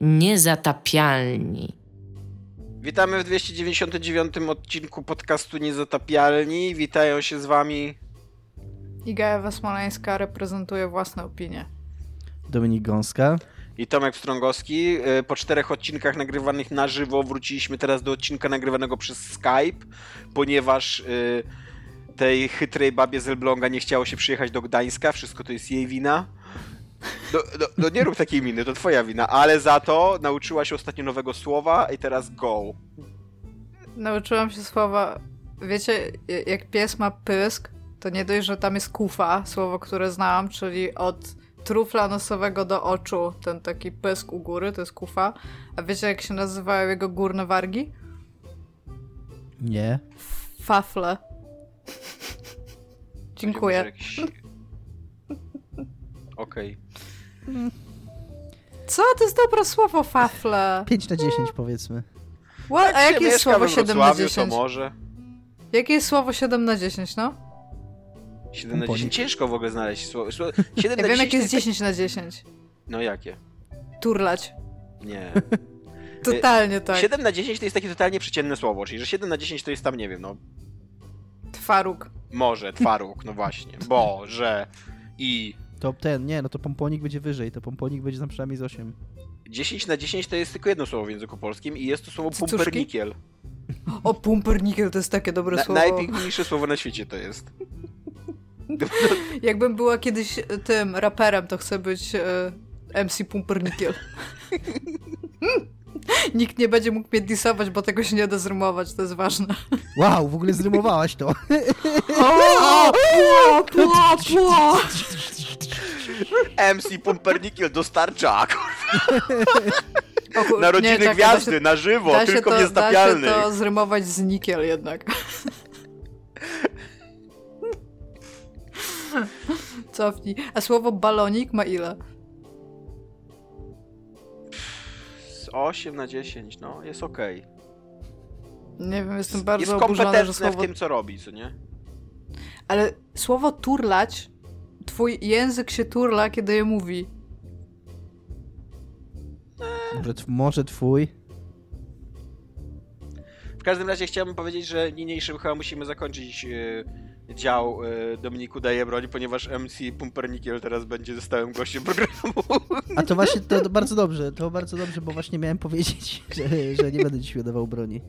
Niezatapialni. Witamy w 299 odcinku podcastu Niezatapialni. Witają się z wami Iga Ewa Smoleńska reprezentuje własne opinie. Dominik Gąska. i Tomek Strągowski. Y, Po czterech odcinkach nagrywanych na żywo wróciliśmy teraz do odcinka nagrywanego przez Skype, ponieważ y, tej chytrej babie z Elbląga nie chciało się przyjechać do Gdańska. Wszystko to jest jej wina. No, no, no nie rób takiej miny, to twoja wina, ale za to nauczyła się ostatnio nowego słowa i teraz go. Nauczyłam się słowa, wiecie, jak pies ma pysk, to nie dość, że tam jest kufa, słowo, które znałam, czyli od trufla nosowego do oczu, ten taki pysk u góry, to jest kufa. A wiecie, jak się nazywają jego górne wargi? Nie. Fafle. Dziękuję. Jakiś- Okej. Co? To jest dobre słowo, fafle. 5 na 10 powiedzmy. What? A Jak jakie jest słowo we 7 na Wrocławiu, 10? To może. Jakie jest słowo 7 na 10, no? 7 na Pomponik. 10 ciężko w ogóle znaleźć słowo. słowo 7 Ja na wiem, 10 jakie jest to 10 na 10. No jakie? Turlać. Nie. Totalnie tak. 7 na 10 to jest takie totalnie przeciętne słowo, czyli że 7 na 10 to jest tam, nie wiem, no Twaruk. może, twaróg, no właśnie, boże i To ten, nie, no to pomponik będzie wyżej, to pomponik będzie tam przynajmniej z 8. 10 na 10 to jest tylko jedno słowo w języku polskim i jest to słowo Cycuszki? pumpernikiel. O, pumpernikiel to jest takie dobre Na, słowo. najpiękniejsze słowo na świecie to jest. Jakbym była kiedyś e, tym raperem, to chcę być e, MC Pumpernikiel. Nikt nie będzie mógł mnie disować, bo tego się nie da zrymować, to jest ważne. Wow, w ogóle zrymowałaś to. O, pło, pło, pło. MC Pumpernikiel dostarcza O kur- narodziny nie, czekaj, gwiazdy się, na żywo, tylko to, da się to zrymować z nikiel jednak. Cofnij. A słowo balonik ma ile? Z 8 na 10, no, jest okej. Nie wiem, jestem bardzo Jest kompetentne słowo... w tym, co robi, co nie? Ale słowo turlać, twój język się turla, kiedy je mówi. Może, tw- może twój. W każdym razie chciałbym powiedzieć, że niniejszym chyba musimy zakończyć e, dział e, Dominiku daje broń, ponieważ MC Pumpernikiel teraz będzie stałym gościem programu. A to właśnie, to, to bardzo dobrze, to bardzo dobrze, bo właśnie miałem powiedzieć, że, że nie będę dzisiaj dawał broni.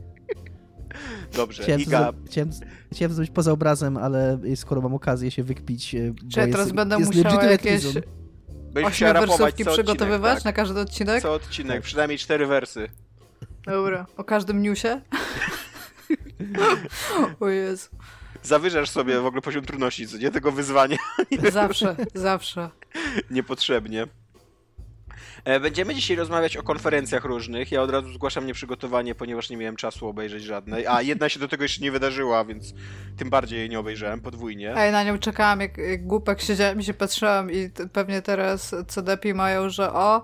Dobrze, Chciałem Iga, zro- chciałem, zrobić poza obrazem, ale skoro mam okazję się wykpić, e, bo Czy ja teraz jest, będę jest musiała legitimate jakieś reason. będziesz musiała ośmiu rapować wersówki co przygotowywać odcinek, na każdy tak? odcinek? Co odcinek, przynajmniej cztery wersy. Dobra. O każdym newsie? o Jezu. Zawyżasz sobie w ogóle poziom trudności, co nie? Tego wyzwania Zawsze, zawsze. niepotrzebnie. E, Będziemy dzisiaj rozmawiać o konferencjach różnych. Ja od razu zgłaszam nieprzygotowanie, ponieważ nie miałem czasu obejrzeć żadnej. A jedna się do tego jeszcze nie wydarzyła, więc tym bardziej jej nie obejrzałem podwójnie. A ja na nią czekałam, jak, jak głupek siedziałem i się patrzyłam i pewnie teraz CDP mają, że o,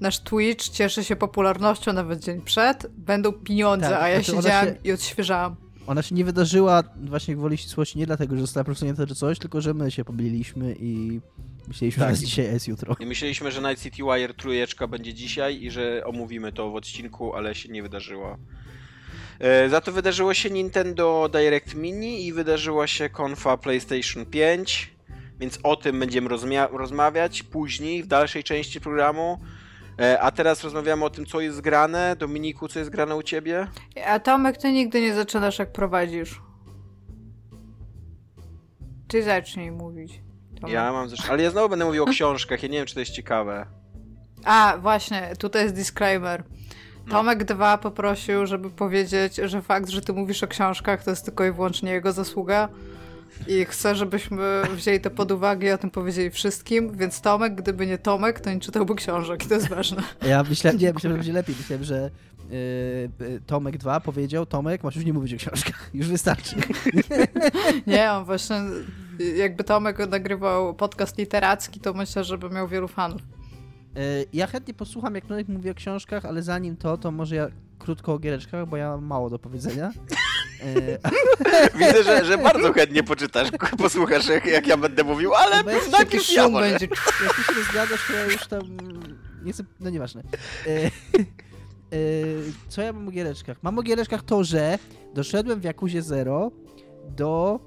nasz Twitch cieszy się popularnością nawet dzień przed, będą pieniądze, Tak, a ja znaczy siedziałam się- i odświeżałam. Ona się nie wydarzyła właśnie gwoli ścisłości nie dlatego, że została przesunięta czy coś, tylko że my się pomyliliśmy i myśleliśmy, Tak. że jest dzisiaj jest jutro. I myśleliśmy, że Night City Wire trójeczka będzie dzisiaj i że omówimy to w odcinku, ale się nie wydarzyło. E, Za to wydarzyło się Nintendo Direct Mini i wydarzyła się konfa PlayStation 5, więc o tym będziemy rozmawiać później, w dalszej części programu. E, A teraz rozmawiamy o tym, co jest grane. Dominiku, co jest grane u ciebie? A Tomek, ty nigdy nie zaczynasz jak prowadzisz. Ty zacznij mówić. Tomek. Ja mam zresztą, ale ja znowu będę mówił o książkach, ja nie wiem, czy to jest ciekawe. A, właśnie, tutaj jest disclaimer. No. Tomek 2 poprosił, żeby powiedzieć, że fakt, że ty mówisz o książkach, to jest tylko i wyłącznie jego zasługa. I chcę, żebyśmy wzięli to pod uwagę i o tym powiedzieli wszystkim, więc Tomek, gdyby nie Tomek, to nie czytałby książek i to jest ważne. Ja myślałem, nie, myślałem, że będzie lepiej. Myślałem, że yy, Tomek 2 powiedział, Tomek, masz już nie mówić o książkach, już wystarczy. Nie, on właśnie, jakby Tomek nagrywał podcast literacki, to myślę, żeby miał wielu fanów. Yy, ja chętnie posłucham, jak Tomek mówi o książkach, ale zanim to, to może ja krótko o giereczkach, bo ja mam mało do powiedzenia. Widzę, że, że bardzo chętnie poczytasz, posłuchasz, jak, jak ja będę mówił, ale jak najpierw ja może. będzie. jak ty się nie zgadzasz, to ja już tam nie chcę, no nieważne. E, e, co ja mam o giereczkach? Mam o giereczkach to, że doszedłem w Jakuzie Zero do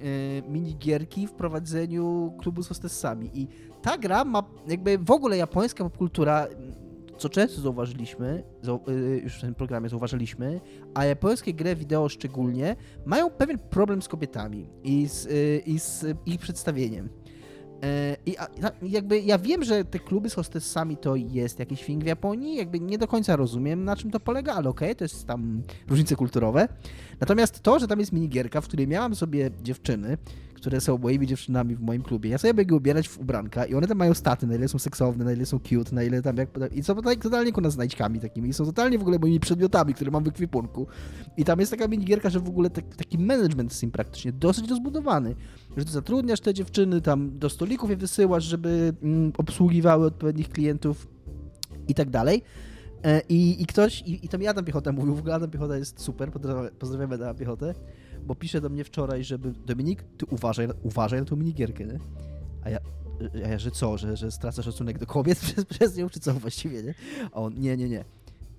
e, minigierki w prowadzeniu klubu z hostessami i ta gra ma jakby w ogóle japońska popkultura co często zauważyliśmy, zau- y, już w tym programie zauważyliśmy, a japońskie gry wideo szczególnie mają pewien problem z kobietami i z, y, i z ich przedstawieniem. E, I a, na- jakby ja wiem, że te kluby z hostessami to jest jakiś thing w Japonii, jakby nie do końca rozumiem na czym to polega, ale okej, to jest tam różnice kulturowe. Natomiast to, że tam jest minigierka, w której miałam sobie dziewczyny, które są moimi dziewczynami w moim klubie, ja sobie mogę ubierać w ubranka i one tam mają staty, na ile są seksowne, na ile są cute, na ile tam jak... I są tak totalnie kuna znajdźkami takimi i są totalnie w ogóle moimi przedmiotami, które mam w ekwipunku. I tam jest taka minigierka, że w ogóle tak- taki management sim praktycznie dosyć rozbudowany, że ty zatrudniasz te dziewczyny, tam do stolików je wysyłasz, żeby mm, obsługiwały odpowiednich klientów i tak dalej. E, I, i ktoś, i, i tam Adam Piechota mówił, w ogóle Adam Piechota jest super, pozdrawiamy Adama Piechotę, bo pisze do mnie wczoraj, żeby Dominik, ty uważaj, uważaj na tą minigierkę, nie? A ja, a ja, że co, że, że stracę szacunek do kobiet przez, przez nią, czy co właściwie, nie? A on, nie, nie, nie.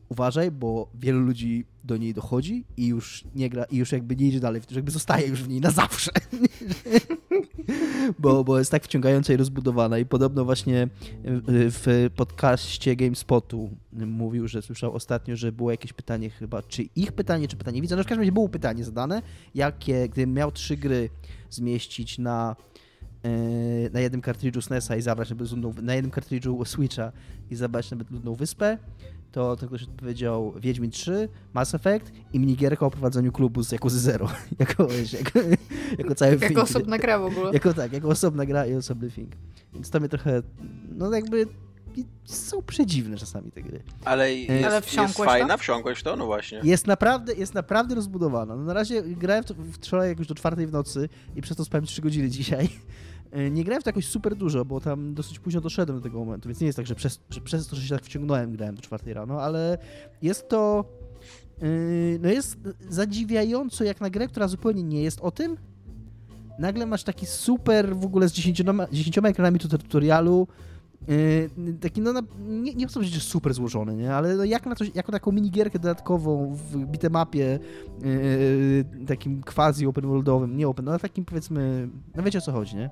Uważaj, bo wielu ludzi do niej dochodzi i już nie gra, i już jakby nie idzie dalej, już jakby zostaje już w niej na zawsze. bo, bo jest tak wciągająca i rozbudowana i podobno właśnie w podcaście GameSpotu mówił, że słyszał ostatnio, że było jakieś pytanie chyba, czy ich pytanie, czy pytanie widza, no w każdym razie było pytanie zadane, jakie, gdybym miał trzy gry zmieścić na e, na jednym kartridżu SNESa i zabrać nawet ludną, na jednym kartridżu Switcha i zabrać nawet ludną wyspę, to ten ktoś odpowiedział Wiedźmin 3, Mass Effect i minigierka o prowadzeniu klubu z jako Zero. jako, wiesz, jako, jako cały Jako film. osobna gra w ogóle. Jako tak, jako osobna gra i osobny thing. Więc to mnie trochę, no jakby są przedziwne czasami te gry. Ale jest, Ale jest fajna, tam? wsiąkłeś to? No właśnie. Jest naprawdę, jest naprawdę rozbudowana. No na razie grałem w to wczoraj jakoś do czwartej w nocy i przez to spałem 3 godziny dzisiaj. E, Nie grałem w to jakoś super dużo, bo tam dosyć późno doszedłem do tego momentu, więc nie jest tak, że przez, że przez to, że się tak wciągnąłem, grałem do czwartej rano, ale jest to yy, no jest zadziwiająco jak na grę, która zupełnie nie jest o tym. Nagle masz taki super w ogóle z dziesięcioma, dziesięcioma ekranami tutorialu, taki, no, na, nie, nie chcę powiedzieć, że super złożony, nie? ale no jak na coś, jako taką minigierkę dodatkową w bitemapie yy, takim quasi open worldowym, nie open, no ale takim powiedzmy, no wiecie o co chodzi, nie?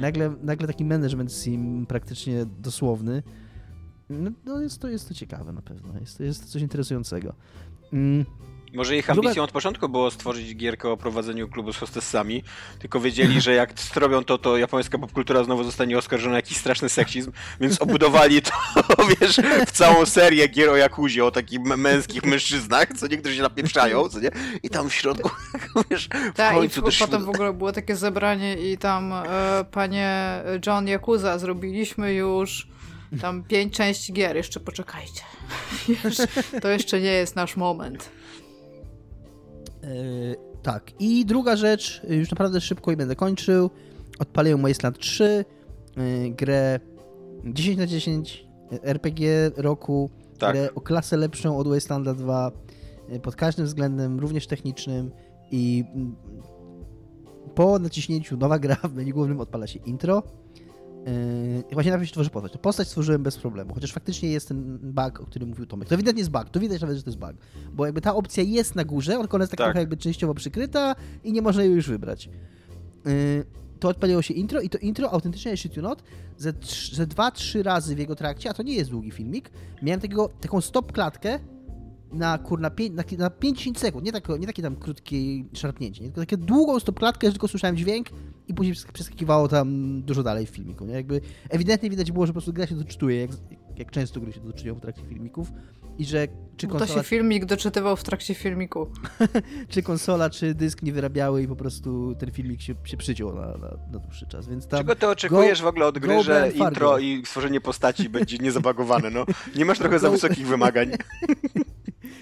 Nagle, nagle taki management sim praktycznie dosłowny, no, no jest, to, jest to ciekawe na pewno, jest, to jest to coś interesującego. Mm, Może ich ambicją od początku było stworzyć gierkę o prowadzeniu klubu z hostessami, tylko wiedzieli, że jak zrobią to, to japońska popkultura znowu zostanie oskarżona o jakiś straszny seksizm, więc obudowali to, wiesz, w całą serię gier o Jakuzie, o takich męskich mężczyznach, co niektórzy się napieprzają, co nie? I tam w środku, wiesz, w Tak, i końcu w, doszło potem w ogóle było takie zebranie i tam e, panie John Yakuza, zrobiliśmy już tam pięć części gier, jeszcze poczekajcie. To jeszcze nie jest nasz moment. Yy, tak. I druga rzecz, yy, już naprawdę szybko i będę kończył. Odpaliłem Wasteland 3, yy, grę 10 na 10 yy, RPG roku, Tak. grę o klasę lepszą od Wastelanda 2 yy, pod każdym względem, również technicznym i mm, po naciśnięciu nowa gra w menu głównym odpala się intro. Yy, właśnie najpierw się tworzy postać. Postać stworzyłem bez problemu, chociaż faktycznie jest ten bug, o którym mówił Tomek. To ewidentnie jest bug, to widać nawet, że to jest bug. Bo jakby ta opcja jest na górze, tylko ona jest tak, Tak. trochę jakby częściowo przykryta i nie można jej już wybrać. Yy, to odpaliło się intro i to intro autentycznie shit you not ze, trz- ze dwa, trzy razy w jego trakcie, a to nie jest długi filmik, miałem takiego, taką stop klatkę na kur, na, pię, na, na 5-10 sekund, nie, tak, nie takie tam krótkie szarpnięcie, nie? tylko takie długą stop klatkę, że tylko słyszałem dźwięk i później przes- przeskakiwało tam dużo dalej w filmiku, nie? Jakby ewidentnie widać było, że po prostu gra się doczytuje, jak, jak często gry się doczytują w trakcie filmików i że czy Bo to konsola, się filmik doczytywał w trakcie filmiku. czy konsola, czy dysk nie wyrabiały i po prostu ten filmik się, się przyciął na, na, na dłuższy czas, więc tam... Czego ty oczekujesz go- w ogóle od gry, że intro i stworzenie postaci będzie niezabagowane, no? Nie masz trochę za Go- wysokich wymagań.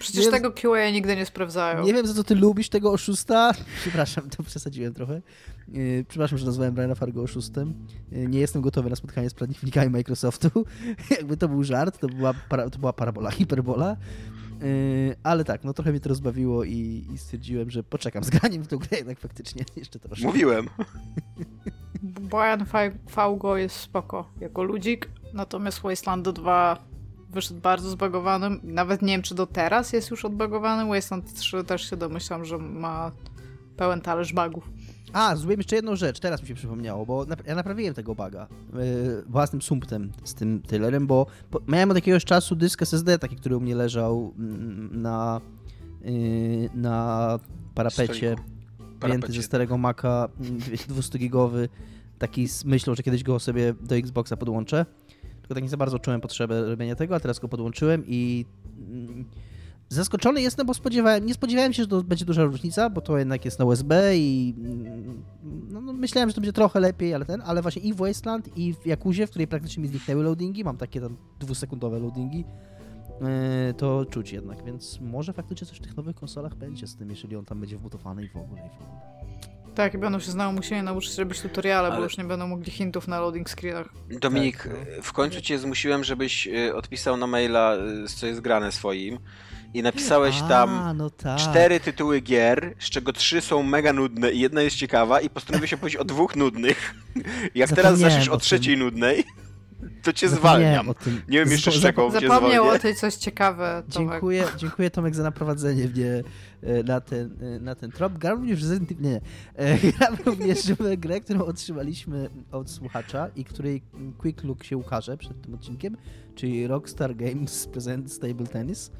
Przecież Nie- tego QA nigdy nie sprawdzają. Nie wiem, za co ty lubisz tego oszusta. Przepraszam, to przesadziłem trochę. Yy, przepraszam, że nazwałem Briana Fargo oszustem. Yy, nie jestem gotowy na spotkanie z prawnikami Microsoftu. Jakby to był żart, to była, para, to była parabola, hiperbola. Yy, ale tak, no trochę mnie to rozbawiło i, i stwierdziłem, że poczekam z graniem w tą grę jednak faktycznie jeszcze troszkę. Mówiłem. Brian Fa- Faugo jest spoko jako ludzik, Natomiast Wasteland 2 wyszedł bardzo zbagowanym. Nawet nie wiem, czy do teraz jest już odbagowany. Wasteland 3 też się domyślam, że ma pełen talerz bugów. A, zrobiłem jeszcze jedną rzecz, teraz mi się przypomniało, bo nap ja naprawiłem tego buga yy, własnym sumptem z tym Taylorem, bo po miałem od jakiegoś czasu dysk SSD, taki, który u mnie leżał mm, na, yy, na parapecie, wyjęty ze starego Maca, 200-gigowy, taki z myślą, że kiedyś go sobie do Xboxa podłączę. Tylko tak nie za bardzo czułem potrzebę robienia tego, a teraz go podłączyłem i mm, zaskoczony jestem, bo spodziewałem, nie spodziewałem się, że to będzie duża różnica, bo to jednak jest na USB i mm, no, no, myślałem, że to będzie trochę lepiej, ale ten, ale właśnie i w Wasteland i w Jakuzie, w której praktycznie mi zniknęły loadingi, mam takie tam dwusekundowe loadingi, yy, to czuć jednak, więc może faktycznie coś w tych nowych konsolach będzie z tym, jeżeli on tam będzie wbudowany i w ogóle, i w ogóle. Tak, i będą się znowu musieli nauczyć robić tutoriale, Ale... bo już nie będą mogli hintów na loading screenach. Dominik, tak, no. w końcu cię zmusiłem, żebyś y, odpisał na maila, y, co jest grane swoim i napisałeś A, tam no tak. cztery tytuły gier, z czego trzy są mega nudne i jedna jest ciekawa i postanowiłeś się powiedzieć o dwóch nudnych. Jak teraz zaczniesz o trzeciej nudnej, to cię zwalniam. Nie wiem jeszcze z czego cię Zapomniał o tej coś ciekawe, Tomek. Dziękuję, dziękuję Tomek za naprowadzenie mnie e, na ten, e, na ten trop. Gram również Resident Evil, nie, e, gram również w grę, którą otrzymaliśmy od słuchacza i której quick look się ukaże przed tym odcinkiem, czyli Rockstar Games Present Stable Tennis.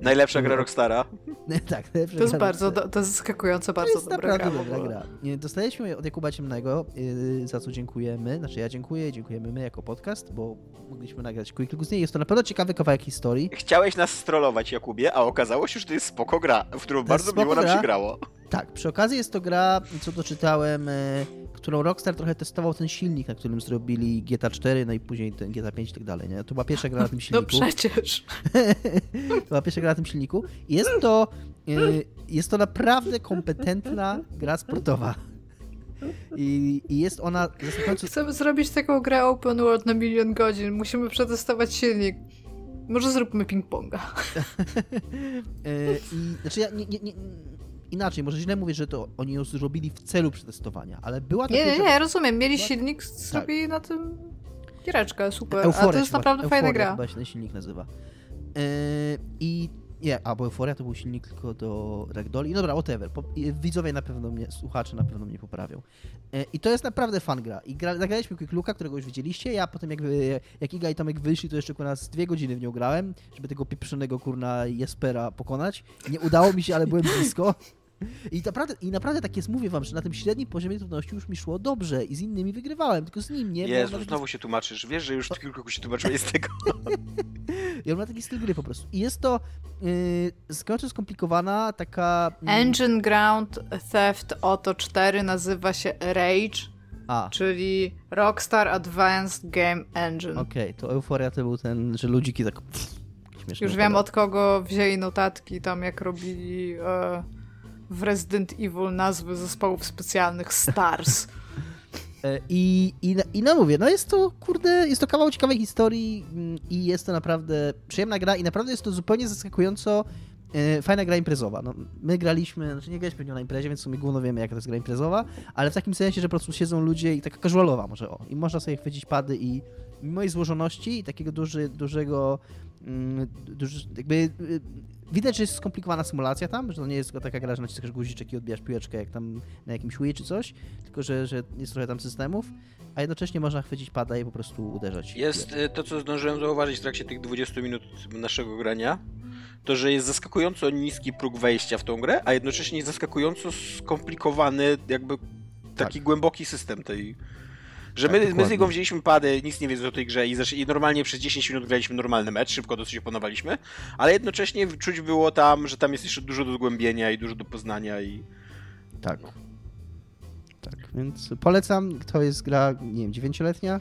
Najlepsza gra Rockstara. tak, najlepsza To jest bardzo, do, to jest zaskakująco bardzo to jest dobra gra. dobra gra. Dostaliśmy od Jakuba Ciemnego, yy, za co dziękujemy. Znaczy ja dziękuję, dziękujemy my jako podcast, bo mogliśmy nagrać Quick Look z niej. Jest to na pewno ciekawy kawałek historii. Chciałeś nas strollować, Jakubie, a okazało się, że to jest spoko gra, w którą to bardzo miło nam się grało. Tak, przy okazji jest to gra, co doczytałem, yy, którą Rockstar trochę testował ten silnik, na którym zrobili GTA 4, no i później ten GTA 5 i tak dalej, nie? To była pierwsza gra na tym no silniku. No przecież. to była pierwsza gra na tym silniku. Jest to, y, jest to naprawdę kompetentna gra sportowa. I, I, jest ona. Końcu... Chcemy zrobić taką grę open world na milion godzin. Musimy przetestować silnik. Może zróbmy ping-ponga. Y, I, znaczy ja nie, nie, nie, inaczej, może źle mówię, że to oni ją zrobili w celu przetestowania, ale była taka... Nie, nie, nie, rozumiem. Mieli silnik, tak. zrobili na tym giereczkę, super. Euforia, A to jest naprawdę Euforia, fajna gra. chyba się ten silnik nazywa. Yy, I nie, a bo Euphoria to był silnik tylko do Ragdolli. No dobra, whatever. Widzowie na pewno mnie, słuchacze na pewno mnie poprawią. E, I to jest naprawdę fan gra. I gra, zagraliśmy Quick Luka, którego już widzieliście. Ja potem jakby, jak Iga i Tomek wyszli, to jeszcze kurna z dwie godziny w nią grałem, żeby tego pieprzonego kurna Jespera pokonać. Nie udało mi się, ale byłem blisko. I naprawdę, I naprawdę tak jest, mówię wam, że na tym średnim poziomie trudności już mi szło dobrze i z innymi wygrywałem, tylko z nim nie. Jezu, znowu się tłumaczysz. Wiesz, że już w kilku się tłumaczyłeś z tego. I on ma taki styl gry po prostu. I jest to yy, skomplikowana, taka... Yy... Engine Ground Theft Auto 4 nazywa się Rage. A. Czyli Rockstar Advanced Game Engine. Okej, okay, to Euforia to był ten, że ludziki tak... Już wiem od kogo wzięli notatki tam jak robili... Yy w Resident Evil nazwy zespołów specjalnych STARS. E, I, i, I no mówię, no jest to, kurde, jest to kawał ciekawej historii mm, i jest to naprawdę przyjemna gra i naprawdę jest to zupełnie zaskakująco e, fajna gra imprezowa. No, my graliśmy, znaczy nie graliśmy na imprezie, więc w sumie głównie wiemy, jaka to jest gra imprezowa, ale w takim sensie, że po prostu siedzą ludzie i taka casualowa może, o, i można sobie chwycić pady i mimo jej złożoności i takiego duży, dużego, mm, duży, jakby y, Widać, że jest skomplikowana symulacja tam, że to nie jest tylko taka gra, że naciskasz guziczek i odbijasz piłeczkę jak tam na jakimś Wii czy coś, tylko że, że jest trochę tam systemów, a jednocześnie można chwycić pada i po prostu uderzać. Jest y, to, co zdążyłem zauważyć w trakcie tych 20 minut naszego grania, to, że jest zaskakująco niski próg wejścia w tą grę, a jednocześnie zaskakująco skomplikowany, jakby taki tak. głęboki system tej, że tak, my, my z niego wzięliśmy pady, nic nie wiedząc o tej grze i, i normalnie przez 10 minut graliśmy normalny mecz, szybko dosyć opanowaliśmy, ale jednocześnie czuć było tam, że tam jest jeszcze dużo do zgłębienia i dużo do poznania i... Tak. Tak, więc polecam, to jest gra, nie wiem, dziewięcioletnia,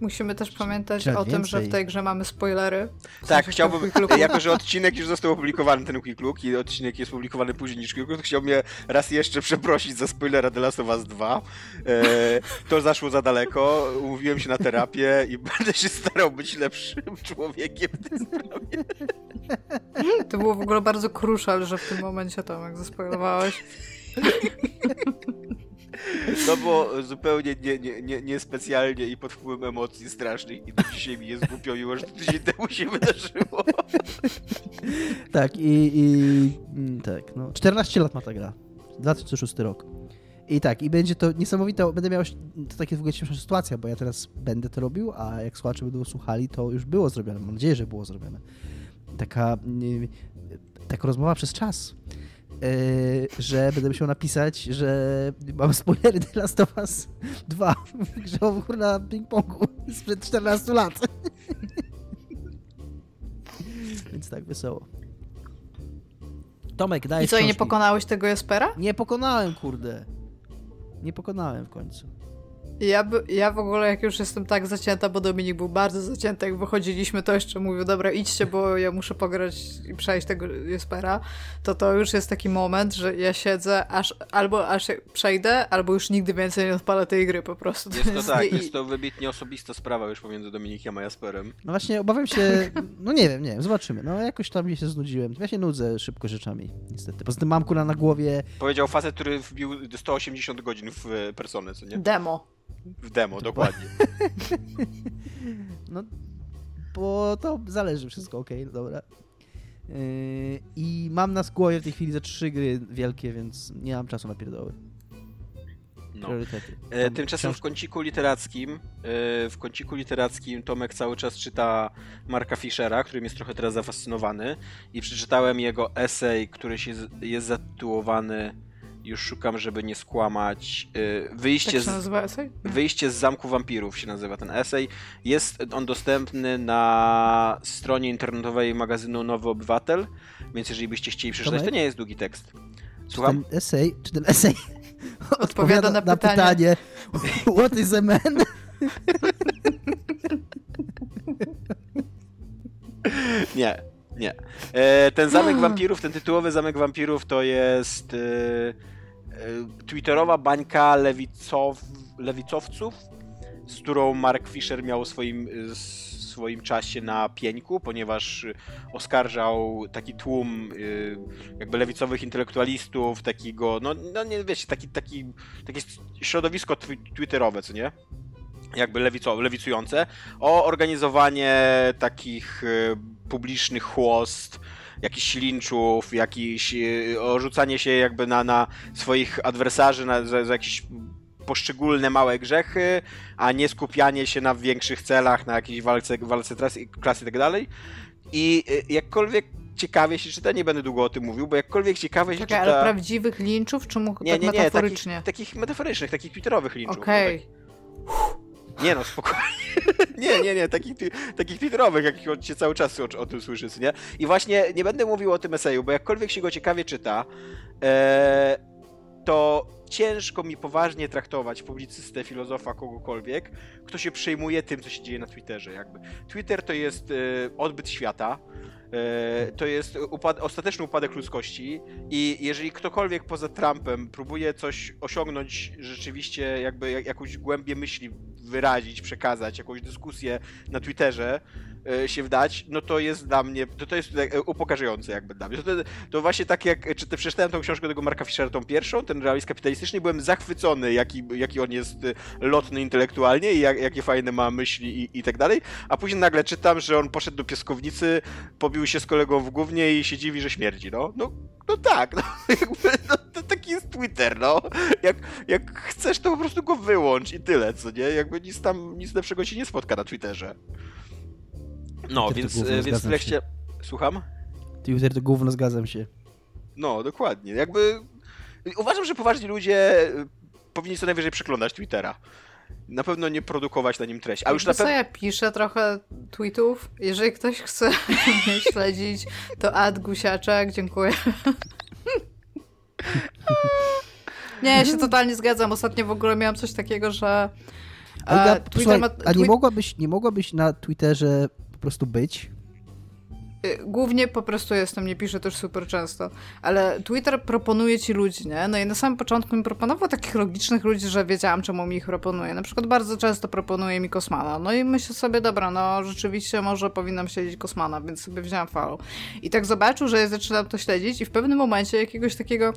Musimy też pamiętać o tym, że w tej grze mamy spoilery. tak, chciałbym, jako że odcinek już został opublikowany, ten Quick Look, i odcinek jest publikowany później niż Quick Look, to chciałbym raz jeszcze przeprosić za spoilera The Last of Us 2. E, to zaszło za daleko, umówiłem się na terapię i będę się starał być lepszym człowiekiem w tej sprawie. To było w ogóle bardzo crucial, że w tym momencie Tomek zaspoilowałeś. No bo zupełnie nie, nie, nie, niespecjalnie i pod wpływem emocji strasznych i do dzisiaj mi jest głupio, mimo że to tydzień temu się wydarzyło. Tak, i, i mm, tak, no. 14 lat ma ta gra. 2006 rok. I tak, i będzie to niesamowite, będę miał, to takie w ogóle cięższa sytuacja, bo ja teraz będę to robił, a jak słuchacze będą słuchali, to już było zrobione, mam nadzieję, że było zrobione. Taka, taka rozmowa przez czas, że będę musiał napisać, że mam spoilery The Last of Us 2 w grze o kurna ping-pongu sprzed 14 lat. Więc tak, wesoło. Tomek, daj I co, i nie pokonałeś tego Jespera? Nie pokonałem, kurde. Nie pokonałem w końcu. Ja, by, ja w ogóle jak już jestem tak zacięta, bo Dominik był bardzo zacięty, jak wychodziliśmy, to jeszcze mówił, dobra idźcie, bo ja muszę pograć i przejść tego Jespera, to to już jest taki moment, że ja siedzę aż, albo aż przejdę, albo już nigdy więcej nie odpalę tej gry po prostu. Jest to jest tak, nie, jest to wybitnie osobista sprawa już pomiędzy Dominikiem a Jasperem. No właśnie, obawiam się, no nie wiem, nie wiem, zobaczymy, no jakoś tam mi się znudziłem. Ja się nudzę szybko rzeczami, niestety. Poza tym mam kula na głowie. Powiedział facet, który wbił 180 godzin w e, personę, co nie? Demo. W demo, dokładnie. no, bo to zależy wszystko, okej, okay, dobra. Yy, I mam na głowie w tej chwili za trzy gry wielkie, więc nie mam czasu na pierdoły. No. Priorytety. E, tymczasem w kąciku literackim, e, w kąciku literackim Tomek cały czas czyta Marka Fischera, którym jest trochę teraz zafascynowany i przeczytałem jego esej, który się jest zatytułowany już szukam, żeby nie skłamać. Y, wyjście, tak się nazywa esej? Z, wyjście z Zamku Wampirów się nazywa ten esej. Jest on dostępny na stronie internetowej magazynu Nowy Obywatel, więc jeżeli byście chcieli przeczytać, to nie jest długi tekst. Słucham? Czy ten esej, czy ten esej odpowiada na, na pytanie. pytanie What is a man? nie, nie. E, ten Zamek Wampirów, ten tytułowy Zamek Wampirów to jest... E, twitterowa bańka lewicow, lewicowców, z którą Mark Fisher miał swoim, e, swoim czasie na pieńku, ponieważ oskarżał taki tłum e, jakby lewicowych intelektualistów, takiego, no, no nie wiecie, taki, taki, takie środowisko twitterowe, co nie? jakby lewico, lewicujące, o organizowanie takich publicznych chłost, jakichś linczów, jakiś, y, rzucanie się jakby na, na swoich adwersarzy, na, za, za jakieś poszczególne małe grzechy, a nie skupianie się na większych celach, na jakiejś walce, walce klasy, klasy i tak dalej. I y, jakkolwiek ciekawie się czyta, nie będę długo o tym mówił, bo jakkolwiek ciekawie się Czekaj, czyta... ale prawdziwych linczów, czy mógł nie, tak nie, nie, metaforycznie? Takich, takich metaforycznych, takich twitterowych linczów. Okej. Okay. Nie no, spokojnie. nie, nie, nie, takich, takich twitterowych, jakich się cały czas o, o tym słyszy, nie? I właśnie nie będę mówił o tym eseju, bo jakkolwiek się go ciekawie czyta, e, to ciężko mi poważnie traktować publicystę, filozofa, kogokolwiek, kto się przejmuje tym, co się dzieje na Twitterze. Jakby. Twitter to jest e, odbyt świata, to jest upad ostateczny upadek ludzkości i jeżeli ktokolwiek poza Trumpem próbuje coś osiągnąć rzeczywiście, jakby jakąś głębię myśli wyrazić, przekazać, jakąś dyskusję na Twitterze, E, się wdać, no to jest dla mnie, to, to jest e, upokarzające jakby dla mnie. To, to, właśnie tak jak, czy ty przeczytałem tą książkę tego Marka Fischera, tą pierwszą, ten realizm kapitalistyczny, byłem zachwycony, jaki, jaki on jest e, lotny intelektualnie i jak, jakie fajne ma myśli i, i tak dalej, a później nagle czytam, że on poszedł do piaskownicy, pobił się z kolegą w głównie i się dziwi, że śmierdzi, no. No, no tak, no, jakby, no, to taki jest Twitter, no. Jak, jak chcesz, to po prostu go wyłącz i tyle, co nie? Jakby nic tam, nic lepszego ci nie spotka na Twitterze. No, więc, gówno, więc w treści... Słucham? Twitter to gówno, zgadzam się. No, dokładnie. Jakby uważam, że poważni ludzie y, powinni co najwyżej przeglądać Twittera. Na pewno nie produkować na nim treści. A już na pewno. ja piszę trochę tweetów. Jeżeli ktoś chce mnie śledzić, to ad gusiaczek, dziękuję. nie, ja się totalnie zgadzam. Ostatnio w ogóle miałam coś takiego, że. A, Twitter ma... a nie, mogłabyś, nie mogłabyś na Twitterze po prostu być? Y, głównie po prostu jestem, nie piszę też super często, ale Twitter proponuje ci ludzi, nie? No i na samym początku mi proponował takich logicznych ludzi, że wiedziałam, czemu mi ich proponuje. Na przykład bardzo często proponuje mi Kosmana. No i myślę sobie, dobra, no rzeczywiście może powinnam śledzić Kosmana, więc sobie wziąłem follow. I tak zobaczył, że ja zaczynam to śledzić i w pewnym momencie jakiegoś takiego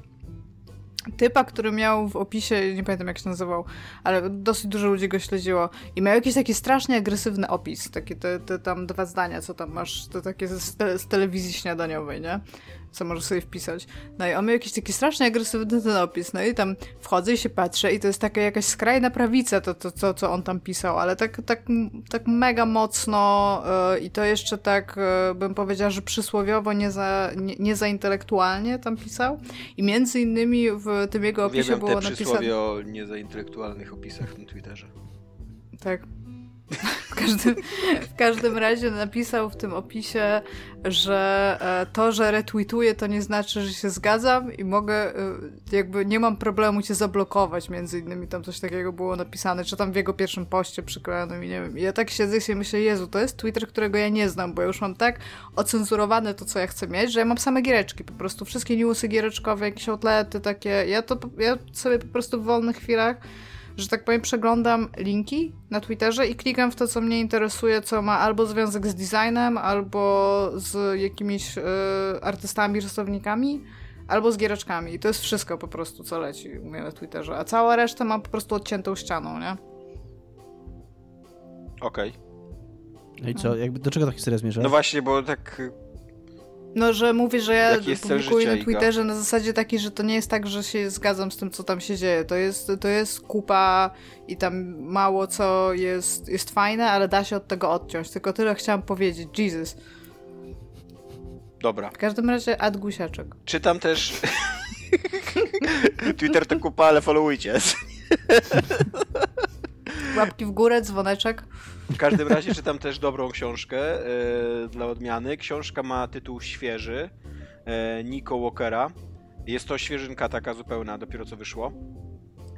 typa, który miał w opisie, nie pamiętam jak się nazywał, ale dosyć dużo ludzi go śledziło i miał jakiś taki strasznie agresywny opis, takie te, te tam dwa zdania, co tam masz, to takie z, te, z telewizji śniadaniowej, nie? Co możesz sobie wpisać. No i on miał jakiś taki strasznie agresywny ten opis, no i tam wchodzę i się patrzę i to jest taka jakaś skrajna prawica, to, to, to co on tam pisał, ale tak, tak, tak mega mocno yy, i to jeszcze tak, yy, bym powiedziała, że przysłowiowo, nie za, nie, nie za intelektualnie tam pisał i między innymi w tym jego opisie Uwielbiam było te napisane... przysłowie o niezaintelektualnych opisach na Twitterze. Tak. W każdym, w każdym razie napisał w tym opisie, że e, to, że retweetuję, to nie znaczy, że się zgadzam i mogę, e, jakby nie mam problemu cię zablokować, między innymi tam coś takiego było napisane, czy tam w jego pierwszym poście przyklejonym i nie wiem. I ja tak siedzę i sobie myślę, Jezu, to jest Twitter, którego ja nie znam, bo ja już mam tak ocenzurowane to, co ja chcę mieć, że ja mam same giereczki, po prostu wszystkie newsy giereczkowe, jakieś outlety takie, ja to, ja sobie po prostu w wolnych chwilach że tak powiem, przeglądam linki na Twitterze i klikam w to, co mnie interesuje, co ma albo związek z designem, albo z jakimiś y, artystami, rysownikami, albo z giereczkami. I to jest wszystko po prostu, co leci u mnie na Twitterze. A cała reszta ma po prostu odciętą ścianą, nie? Okej. Okay. No i co, jakby do czego ta historia zmierza? No właśnie, bo tak no, że mówię, że ja publikuję na Twitterze na zasadzie takiej, że to nie jest tak, że się zgadzam z tym, co tam się dzieje. To jest, to jest kupa i tam mało co jest, jest fajne, ale da się od tego odciąć. Tylko tyle chciałam powiedzieć. Jesus. Dobra. W każdym razie ad gusiaczek. Czytam też... Twitter to kupa, ale followujcie. Łapki w górę, dzwoneczek. W każdym razie czytam też dobrą książkę e, dla odmiany. Książka ma tytuł świeży e, Nico Walkera. Jest to świeżynka taka zupełna, dopiero co wyszło.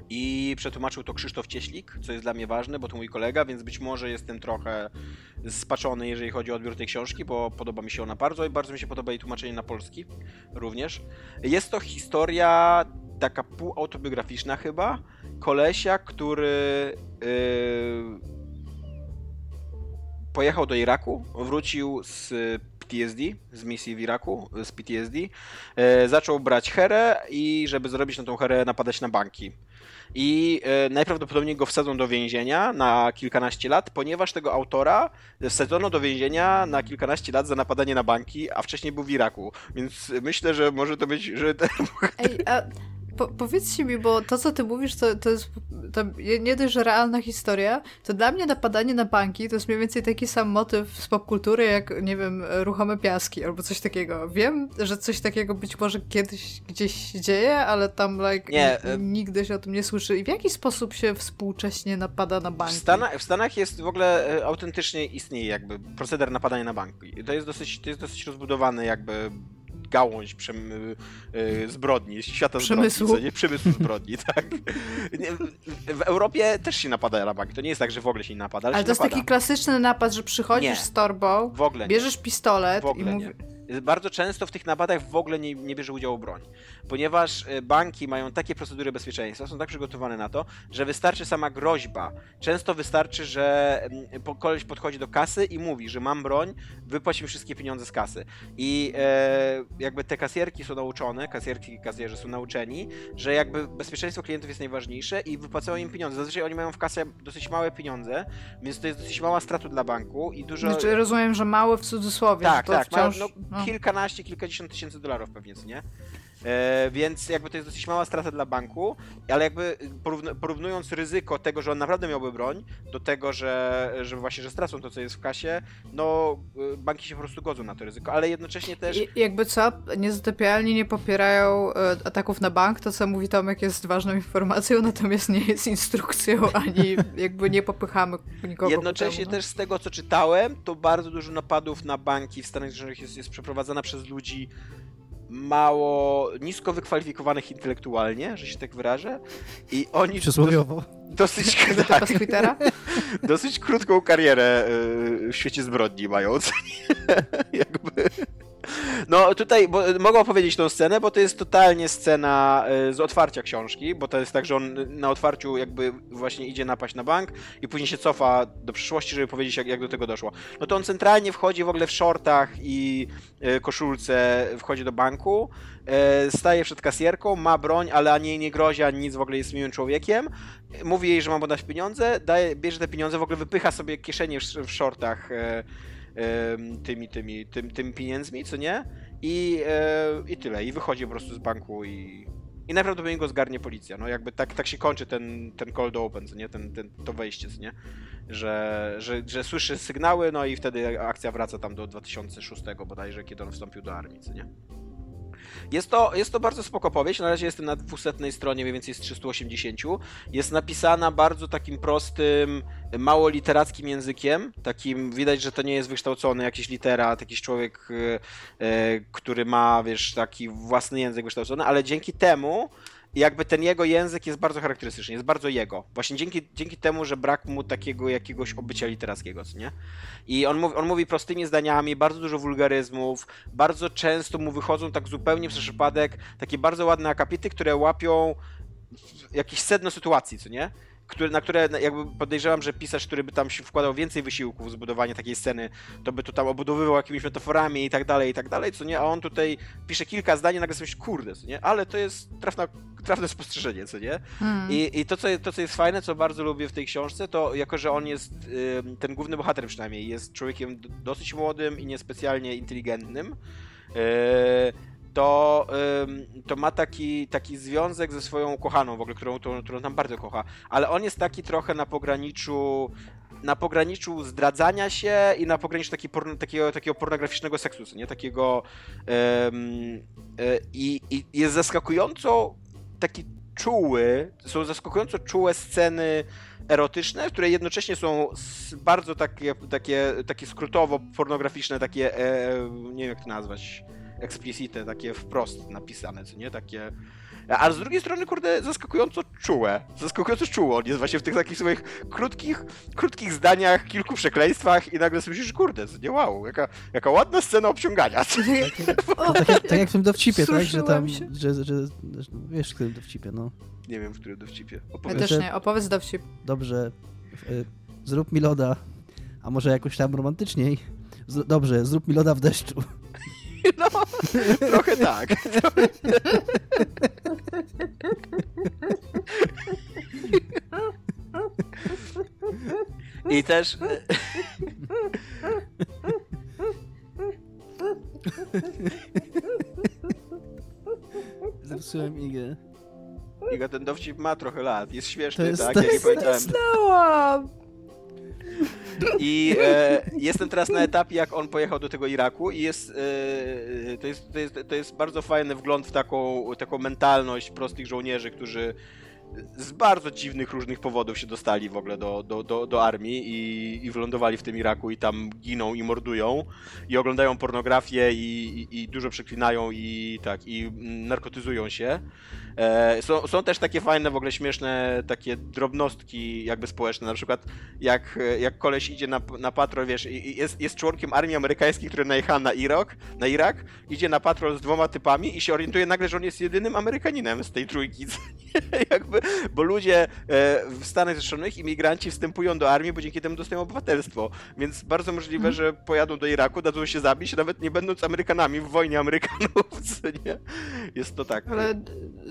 I przetłumaczył to Krzysztof Cieślik, co jest dla mnie ważne, bo to mój kolega, więc być może jestem trochę spaczony, jeżeli chodzi o odbiór tej książki, bo podoba mi się ona bardzo i bardzo mi się podoba jej tłumaczenie na polski również. Jest to historia taka półautobiograficzna chyba, kolesia, który yy, pojechał do Iraku, wrócił z PTSD, z misji w Iraku, z PTSD, e, zaczął brać herę i żeby zrobić na tą herę napadać na banki. I e, najprawdopodobniej go wsadzą do więzienia na kilkanaście lat, ponieważ tego autora wsadzono do więzienia na kilkanaście lat za napadanie na banki, a wcześniej był w Iraku. Więc myślę, że może to być, że ten... Ej, a po, powiedzcie mi, bo to, co ty mówisz, to, to jest to nie dość, że realna historia, to dla mnie napadanie na banki to jest mniej więcej taki sam motyw z popkultury, jak, nie wiem, ruchome piaski albo coś takiego. Wiem, że coś takiego być może kiedyś gdzieś się dzieje, ale tam, like, nie, e, nigdy się o tym nie słyszy. I w jaki sposób się współcześnie napada na banki? W Stanach, w Stanach jest w ogóle e, autentycznie istnieje jakby proceder napadania na banki. To jest dosyć, to jest dosyć rozbudowany jakby gałąź przem, y, zbrodni, świata Przemysłu. zbrodni, nie? Przemysłu zbrodni, tak. W Europie też się napada na bank, to nie jest tak, że w ogóle się nie napada, ale, ale to napada. jest taki klasyczny napad, że przychodzisz nie. z torbą, bierzesz pistolet i mówisz bardzo często w tych napadach w ogóle nie, nie bierze udziału broń, ponieważ e, banki mają takie procedury bezpieczeństwa, są tak przygotowane na to, że wystarczy sama groźba. Często wystarczy, że mm, koleś podchodzi do kasy i mówi, że mam broń, wypłać mi wszystkie pieniądze z kasy. I e, jakby te kasjerki są nauczone, kasjerki i kasjerzy są nauczeni, że jakby bezpieczeństwo klientów jest najważniejsze i wypłacają im pieniądze. Zazwyczaj oni mają w kasie dosyć małe pieniądze, więc to jest dosyć mała strata dla banku i dużo... Znaczy rozumiem, że małe w cudzysłowie, tak, tak, wciąż... no, no, kilkanaście, kilkadziesiąt tysięcy dolarów pewnie, nie? E, więc jakby to jest dosyć mała strata dla banku, ale jakby porównując ryzyko tego, że on naprawdę miałby broń, do tego, że, że właśnie, że stracą to, co jest w kasie, no y, banki się po prostu godzą na to ryzyko, ale jednocześnie też... I, jakby co, niezatopialni nie popierają e, ataków na bank, to co mówi Tomek jest ważną informacją, natomiast nie jest instrukcją, ani jakby nie popychamy nikogo Jednocześnie temu, no. też z tego, co czytałem, to bardzo dużo napadów na banki w Stanach Zjednoczonych jest, jest przeprowadzana przez ludzi mało, nisko wykwalifikowanych intelektualnie, że się tak wyrażę. I oni... Przysłowiowo. Dosyć, tak, dosyć krótką karierę y, w świecie zbrodni mają. Jakby... No tutaj bo, mogę opowiedzieć tą scenę, bo to jest totalnie scena y, z otwarcia książki, bo to jest tak, że on na otwarciu jakby właśnie idzie napaść na bank i później się cofa do przyszłości, żeby powiedzieć jak, jak do tego doszło. No to on centralnie wchodzi w ogóle w shortach i y, koszulce, wchodzi do banku, y, staje przed kasjerką, ma broń, ale ani jej nie grozi, ani nic, w ogóle jest miłym człowiekiem. Mówi jej, że ma mu dać pieniądze, daje, bierze te pieniądze, w ogóle wypycha sobie kieszenie w, w shortach e, tymi, tymi, tym, tymi pieniędzmi, co nie? I, I tyle. I wychodzi po prostu z banku i, i najprawdopodobniej go zgarnie policja. No jakby tak, tak się kończy ten, ten cold open, nie? Ten, ten, to wejście, nie? Że, że, że słyszy sygnały, no i wtedy akcja wraca tam do 2006 bodajże, kiedy on wstąpił do armii, co nie? Jest to, jest to bardzo spoko powieść, na razie jestem na 200 stronie, mniej więcej z 380. Jest napisana bardzo takim prostym, mało literackim językiem, takim, widać, że to nie jest wykształcony jakiś literat, jakiś człowiek, e, e, który ma, wiesz, taki własny język wykształcony, ale dzięki temu jakby ten jego język jest bardzo charakterystyczny, jest bardzo jego. Właśnie dzięki, dzięki temu, że brak mu takiego jakiegoś obycia literackiego, co nie? I on mówi, on mówi prostymi zdaniami, bardzo dużo wulgaryzmów, bardzo często mu wychodzą tak zupełnie przez przypadek takie bardzo ładne akapity, które łapią jakieś sedno sytuacji, co nie? Które, na które jakby podejrzewam, że pisarz, który by tam się wkładał więcej wysiłku w zbudowanie takiej sceny, to by to tam obudowywał jakimiś metaforami i tak dalej, i tak dalej, co nie? A on tutaj pisze kilka zdań nagle sobie kurde, co nie? Ale to jest trafna, trafne spostrzeżenie, co nie? Hmm. I, i to, co, to, co jest fajne, co bardzo lubię w tej książce, to jako, że on jest, ten główny bohater przynajmniej, jest człowiekiem dosyć młodym i niespecjalnie inteligentnym, yy, to, ym, to ma taki, taki związek ze swoją kochaną, w ogóle, którą, którą, którą tam bardzo kocha, ale on jest taki trochę na pograniczu na pograniczu zdradzania się i na pograniczu taki porno, takiego, takiego pornograficznego seksu, nie? Takiego ym, y, i, jest zaskakująco taki czuły, są zaskakująco czułe sceny erotyczne, które jednocześnie są bardzo takie, takie, takie skrótowo pornograficzne, takie, e, nie wiem jak to nazwać, explicite, takie wprost napisane, co nie? Takie... A z drugiej strony, kurde, zaskakująco czułe. Zaskakująco czuło. On jest właśnie w tych takich swoich krótkich, krótkich zdaniach, kilku przekleństwach i nagle myślisz, kurde, co nie wow, jaka, jaka ładna scena obciągania. O, Tak jak, tak jak w tym dowcipie, tak? Że tam, Wzruszyłam że, że, że, wiesz w którym dowcipie, no. Nie wiem, w którym dowcipie. Ja Opowiedz. też że- nie, opowiedz dowcip. Dobrze, y, zrób mi loda, a może jakoś tam romantyczniej. Z, dobrze, zrób mi loda w deszczu. No, trochę tak. I też. Zepsułem Igę. Iga, ten dowcip ma trochę lat. Jest śmieszny, To jest- tak? to Ja nie jest- pamiętałem. Znałam! I e, jestem teraz na etapie, jak on pojechał do tego Iraku i jest, e, to, jest, to, jest, to jest bardzo fajny wgląd w taką, taką mentalność prostych żołnierzy, którzy z bardzo dziwnych różnych powodów się dostali w ogóle do, do, do, do armii i, i wylądowali w tym Iraku i tam giną i mordują i oglądają pornografię i, i, i dużo przeklinają i tak, i narkotyzują się. E, są, są też takie fajne, w ogóle śmieszne takie drobnostki jakby społeczne, na przykład jak, jak koleś idzie na, na patrol, wiesz, jest, jest członkiem armii amerykańskiej, który najechała na Irak, na Irak, idzie na patrol z dwoma typami i się orientuje nagle, że on jest jedynym Amerykaninem z tej trójki, jakby, bo ludzie e, w Stanach Zjednoczonych, imigranci wstępują do armii, bo dzięki temu dostają obywatelstwo, więc bardzo możliwe, że pojadą do Iraku, dadzą się zabić, nawet nie będąc Amerykanami w wojnie Amerykanów, nie? Jest to tak. Ale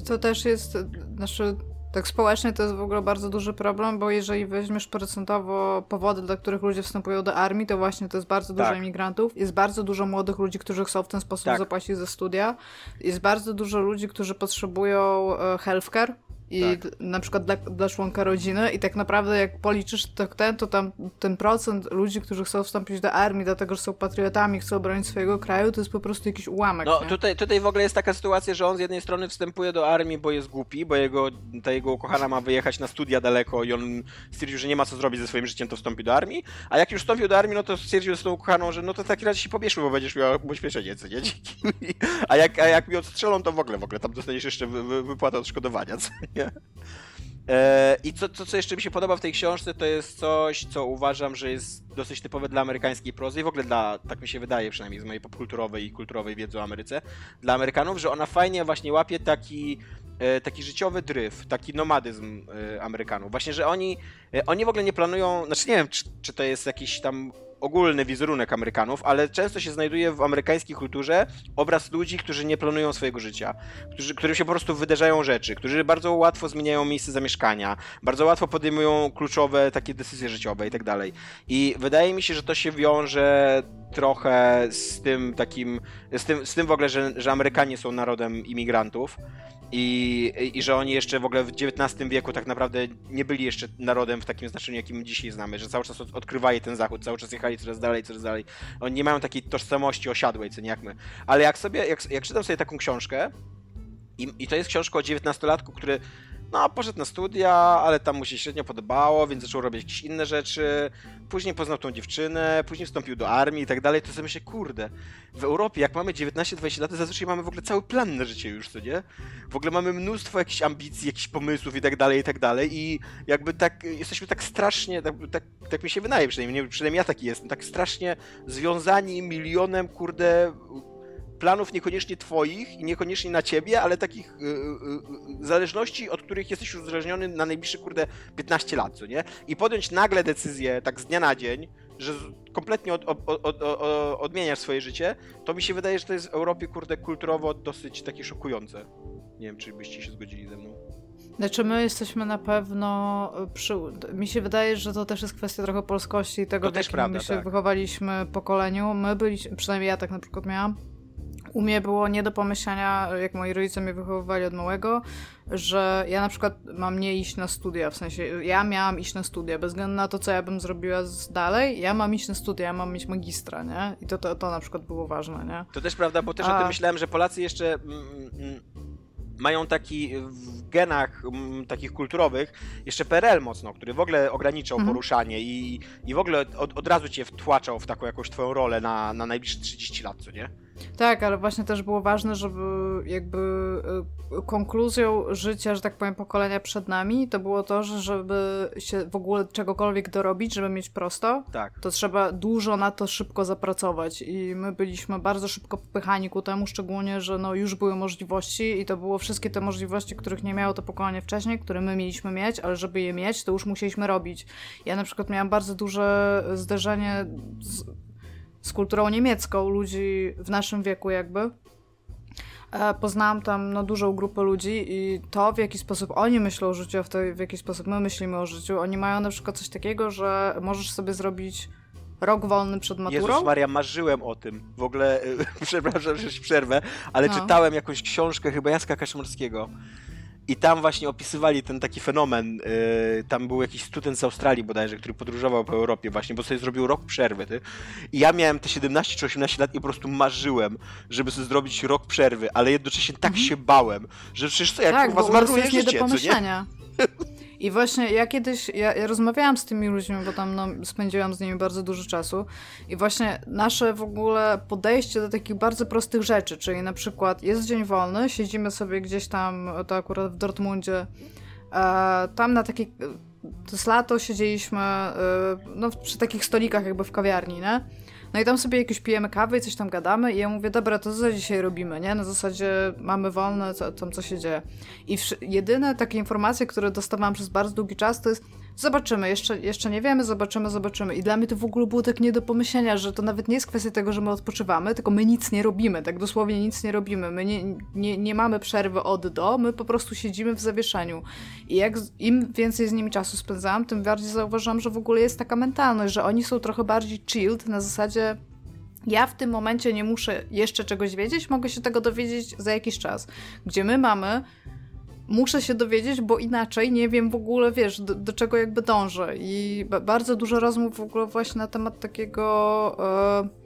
to też jest, znaczy, tak społecznie to jest w ogóle bardzo duży problem, bo jeżeli weźmiesz procentowo powody, dla których ludzie wstępują do armii, to właśnie to jest bardzo dużo Tak. imigrantów. Jest bardzo dużo młodych ludzi, którzy chcą w ten sposób Tak. zapłacić za studia. Jest bardzo dużo ludzi, którzy potrzebują e, healthcare. I Tak. na przykład dla, dla członka rodziny i tak naprawdę jak policzysz tak ten, to tam ten procent ludzi, którzy chcą wstąpić do armii, dlatego że są patriotami, chcą bronić swojego kraju, to jest po prostu jakiś ułamek. No nie? tutaj, tutaj w ogóle jest taka sytuacja, że on z jednej strony wstępuje do armii, bo jest głupi, bo jego, ta jego ukochana ma wyjechać na studia daleko i on stwierdził, że nie ma co zrobić ze swoim życiem, to wstąpi do armii, a jak już wstąpił do armii, no to stwierdził z tą ukochaną, że no to w takim razie się pobieszmy, bo będziesz miał ubezpieczenie, co nie? A jak, a jak mi odstrzelą, to w ogóle, w ogóle tam dostaniesz jeszcze wy, wy, wypłatę odszkodowania, co nie? E, I co, co, co jeszcze mi się podoba w tej książce, to jest coś, co uważam, że jest dosyć typowe dla amerykańskiej prozy i w ogóle dla, tak mi się wydaje przynajmniej z mojej popkulturowej i kulturowej wiedzy o Ameryce, dla Amerykanów, że ona fajnie właśnie łapie taki e, taki życiowy dryf, taki nomadyzm e, Amerykanów. Właśnie, że oni, oni w ogóle nie planują, znaczy nie wiem, czy, czy to jest jakiś tam ogólny wizerunek Amerykanów, ale często się znajduje w amerykańskiej kulturze obraz ludzi, którzy nie planują swojego życia, którzy, którym się po prostu wydarzają rzeczy, którzy bardzo łatwo zmieniają miejsce zamieszkania, bardzo łatwo podejmują kluczowe takie decyzje życiowe i tak dalej. I wydaje mi się, że to się wiąże trochę z tym takim, z tym, z tym w ogóle, że, że Amerykanie są narodem imigrantów i, I że oni jeszcze w ogóle w XIX wieku tak naprawdę nie byli jeszcze narodem w takim znaczeniu, jakim dzisiaj znamy, że cały czas od, odkrywali ten zachód, cały czas jechali coraz dalej, coraz dalej. Oni nie mają takiej tożsamości osiadłej, co nie jak my. Ale jak sobie, jak, jak czytam sobie taką książkę, i, i to jest książka o 19-latku, który no, poszedł na studia, ale tam mu się średnio podobało, więc zaczął robić jakieś inne rzeczy. Później poznał tą dziewczynę, później wstąpił do armii i tak dalej. To sobie myślę, kurde, w Europie, jak mamy 19-20 lat, zazwyczaj mamy w ogóle cały plan na życie już, co nie? W ogóle mamy mnóstwo jakichś ambicji, jakichś pomysłów i tak dalej, i tak dalej. I jakby tak, jesteśmy tak strasznie, tak, tak, tak mi się wydaje przynajmniej, przynajmniej ja taki jestem, tak strasznie związani milionem, kurde, planów niekoniecznie twoich i niekoniecznie na ciebie, ale takich yy, yy, zależności, od których jesteś uzależniony na najbliższe, kurde, 15 lat, co nie? I podjąć nagle decyzję, tak z dnia na dzień, że kompletnie od, od, od, odmieniasz swoje życie, to mi się wydaje, że to jest w Europie, kurde, kulturowo dosyć takie szokujące. Nie wiem, czy byście się zgodzili ze mną. Znaczy my jesteśmy na pewno przy... Mi się wydaje, że to też jest kwestia trochę polskości i tego, to w jakim prawda, my się tak. wychowaliśmy pokoleniu. My byliśmy, przynajmniej ja tak na przykład miałam, u mnie było nie do pomyślenia, jak moi rodzice mnie wychowywali od małego, że ja na przykład mam nie iść na studia, w sensie ja miałam iść na studia, bez względu na to, co ja bym zrobiła dalej, ja mam iść na studia, ja mam mieć magistra, nie? I to, to, to na przykład było ważne, nie? To też prawda, bo też A... o tym myślałem, że Polacy jeszcze... Mm, mm, mają taki w genach m, mm, takich kulturowych jeszcze PRL mocno, który w ogóle ograniczał mhm. poruszanie i, i w ogóle od, od razu cię wtłaczał w taką jakąś twoją rolę na, na najbliższe 30 lat, co nie? Tak, ale właśnie też było ważne, żeby jakby y, konkluzją życia, że tak powiem, pokolenia przed nami, to było to, że żeby się w ogóle czegokolwiek dorobić, żeby mieć prosto, tak. to trzeba dużo na to szybko zapracować i my byliśmy bardzo szybko popychani ku temu, szczególnie, że no już były możliwości i to było wszystkie te możliwości, których nie miało to pokolenie wcześniej, które my mieliśmy mieć, ale żeby je mieć, to już musieliśmy robić. Ja na przykład miałam bardzo duże zderzenie z z kulturą niemiecką, ludzi w naszym wieku jakby. E, poznałam tam no, dużą grupę ludzi i to, w jaki sposób oni myślą o życiu, a w, to, w jaki sposób my myślimy o życiu. Oni mają na przykład coś takiego, że możesz sobie zrobić rok wolny przed maturą. Jezus Maria, marzyłem o tym. W ogóle, przepraszam, że się przerwę, ale no. czytałem jakąś książkę chyba Jacka Kaszmarskiego i tam właśnie opisywali ten taki fenomen. Yy, tam był jakiś student z Australii bodajże, który podróżował po Europie właśnie, bo sobie zrobił rok przerwy. Ty? I ja miałem te 17 czy 18 lat i po prostu marzyłem, żeby sobie zrobić rok przerwy, ale jednocześnie tak mhm. się bałem, że przecież co, jak tak, was marnuje życie, nie do pomyślenia. I właśnie ja kiedyś, ja, ja, rozmawiałam z tymi ludźmi, bo tam no, spędziłam z nimi bardzo dużo czasu i właśnie nasze w ogóle podejście do takich bardzo prostych rzeczy, czyli na przykład jest dzień wolny, siedzimy sobie gdzieś tam, to akurat w Dortmundzie, e, tam na takiej, to jest lato, siedzieliśmy e, no, przy takich stolikach jakby w kawiarni, nie? No i tam sobie jakieś pijemy kawy i coś tam gadamy i ja mówię, dobra, to co dzisiaj robimy, nie? Na zasadzie mamy wolne, co, tam co się dzieje. I jedyne takie informacje, które dostawałam przez bardzo długi czas, to jest Zobaczymy, jeszcze, jeszcze nie wiemy, zobaczymy, zobaczymy. I dla mnie to w ogóle było tak nie do pomyślenia, że to nawet nie jest kwestia tego, że my odpoczywamy, tylko my nic nie robimy, tak dosłownie nic nie robimy. My nie, nie, nie mamy przerwy od do, my po prostu siedzimy w zawieszeniu. I jak im więcej z nimi czasu spędzałam, tym bardziej zauważam, że w ogóle jest taka mentalność, że oni są trochę bardziej chilled, na zasadzie ja w tym momencie nie muszę jeszcze czegoś wiedzieć, mogę się tego dowiedzieć za jakiś czas. Gdzie my mamy muszę się dowiedzieć, bo inaczej nie wiem w ogóle, wiesz, do, do czego jakby dążę. I bardzo dużo rozmów w ogóle właśnie na temat takiego... E,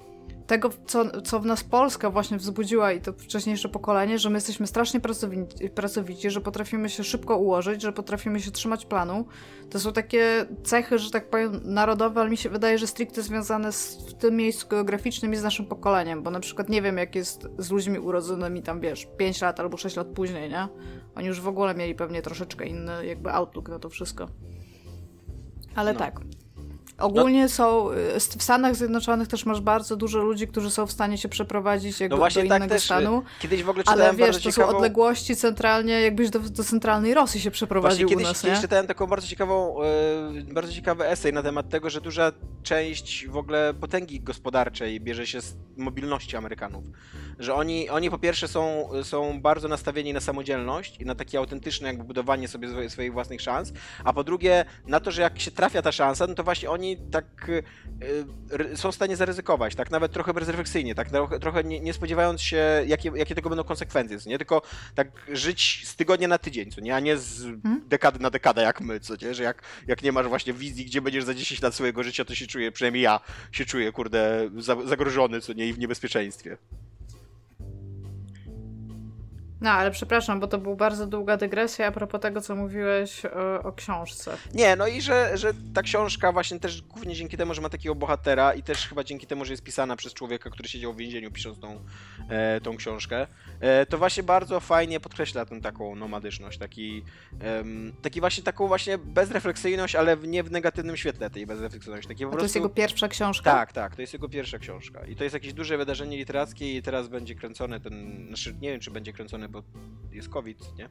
tego, co, co w nas Polska właśnie wzbudziła i to wcześniejsze pokolenie, że my jesteśmy strasznie pracowici, pracowici, że potrafimy się szybko ułożyć, że potrafimy się trzymać planu. To są takie cechy, że tak powiem, narodowe, ale mi się wydaje, że stricte związane z w tym miejscu geograficznym i z naszym pokoleniem, bo na przykład nie wiem, jak jest z ludźmi urodzonymi tam, wiesz, 5 lat albo 6 lat później, nie? Oni już w ogóle mieli pewnie troszeczkę inny jakby outlook na to wszystko. Ale No. tak. Ogólnie są, y, w Stanach Zjednoczonych też masz bardzo dużo ludzi, którzy są w stanie się przeprowadzić jakby No właśnie do tak innego też. stanu. Kiedyś w ogóle Ale czytałem wiesz, bardzo to ciekawą... są odległości centralnie, jakbyś do, do centralnej Rosji się Właśnie przeprowadził kiedyś, u nas, kiedyś czytałem taką bardzo ciekawą, e, bardzo ciekawy esej na temat tego, że duża część w ogóle potęgi gospodarczej bierze się z mobilności Amerykanów. Że oni, oni po pierwsze są, są bardzo nastawieni na samodzielność i na takie autentyczne jakby budowanie sobie swoich własnych szans, a po drugie na to, że jak się trafia ta szansa, no to właśnie oni tak e, ry- są w stanie zaryzykować, tak nawet trochę bezrefleksyjnie, tak trochę, nie, nie spodziewając się, jakie, jakie tego będą konsekwencje, nie? Tylko tak żyć z tygodnia na tydzień, co nie? A nie z dekady na dekadę jak my, co nie? Że jak, jak nie masz właśnie wizji, gdzie będziesz za 10 lat swojego życia, to się czuję, przynajmniej ja się czuję, kurde, za- zagrożony, co nie? I w niebezpieczeństwie. No, ale przepraszam, bo to była bardzo długa dygresja a propos tego, co mówiłeś o, o książce. Nie, no i że, że ta książka właśnie też głównie dzięki temu, że ma takiego bohatera i też chyba dzięki temu, że jest pisana przez człowieka, który siedział w więzieniu pisząc tą, e, tą książkę, e, to właśnie bardzo fajnie podkreśla tę taką nomadyczność, taki, em, taki właśnie taką właśnie bezrefleksyjność, ale nie w negatywnym świetle tej bezrefleksyjności. Takie po A to prostu... jest jego pierwsza książka? Tak, tak, to jest jego pierwsza książka. I to jest jakieś duże wydarzenie literackie i teraz będzie kręcony ten, znaczy nie wiem czy będzie kręcony, bo jest COVID, nie?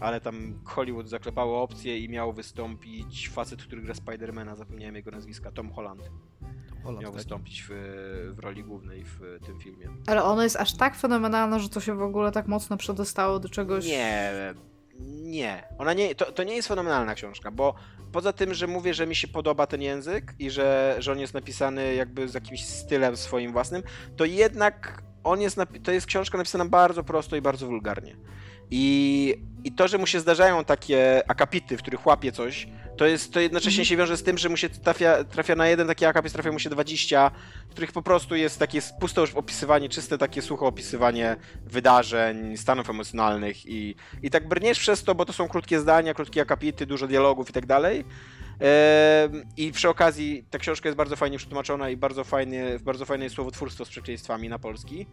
Ale tam Hollywood zaklepało opcję i miał wystąpić facet, który gra Spidermana, zapomniałem jego nazwiska, Tom Holland. Holland, Miał tak. wystąpić w, w roli głównej w tym filmie. Ale ono jest aż tak fenomenalne, że to się w ogóle tak mocno przedostało do czegoś... Nie, nie. Ona nie to, to nie jest fenomenalna książka, bo poza tym, że mówię, że mi się podoba ten język i że, że on jest napisany jakby z jakimś stylem swoim własnym, to jednak on jest to jest książka napisana bardzo prosto i bardzo wulgarnie. I, I to, że mu się zdarzają takie akapity, w których łapie coś, to jest to jednocześnie się wiąże z tym, że mu się trafia, trafia na jeden taki akapit, trafia mu się 20, w których po prostu jest takie puste już opisywanie, czyste takie suche opisywanie wydarzeń, stanów emocjonalnych i, i tak brniesz przez to, bo to są krótkie zdania, krótkie akapity, dużo dialogów i tak dalej. I przy okazji ta książka jest bardzo fajnie przetłumaczona i bardzo fajnie, bardzo fajne jest słowotwórstwo z przekleństwami na polski.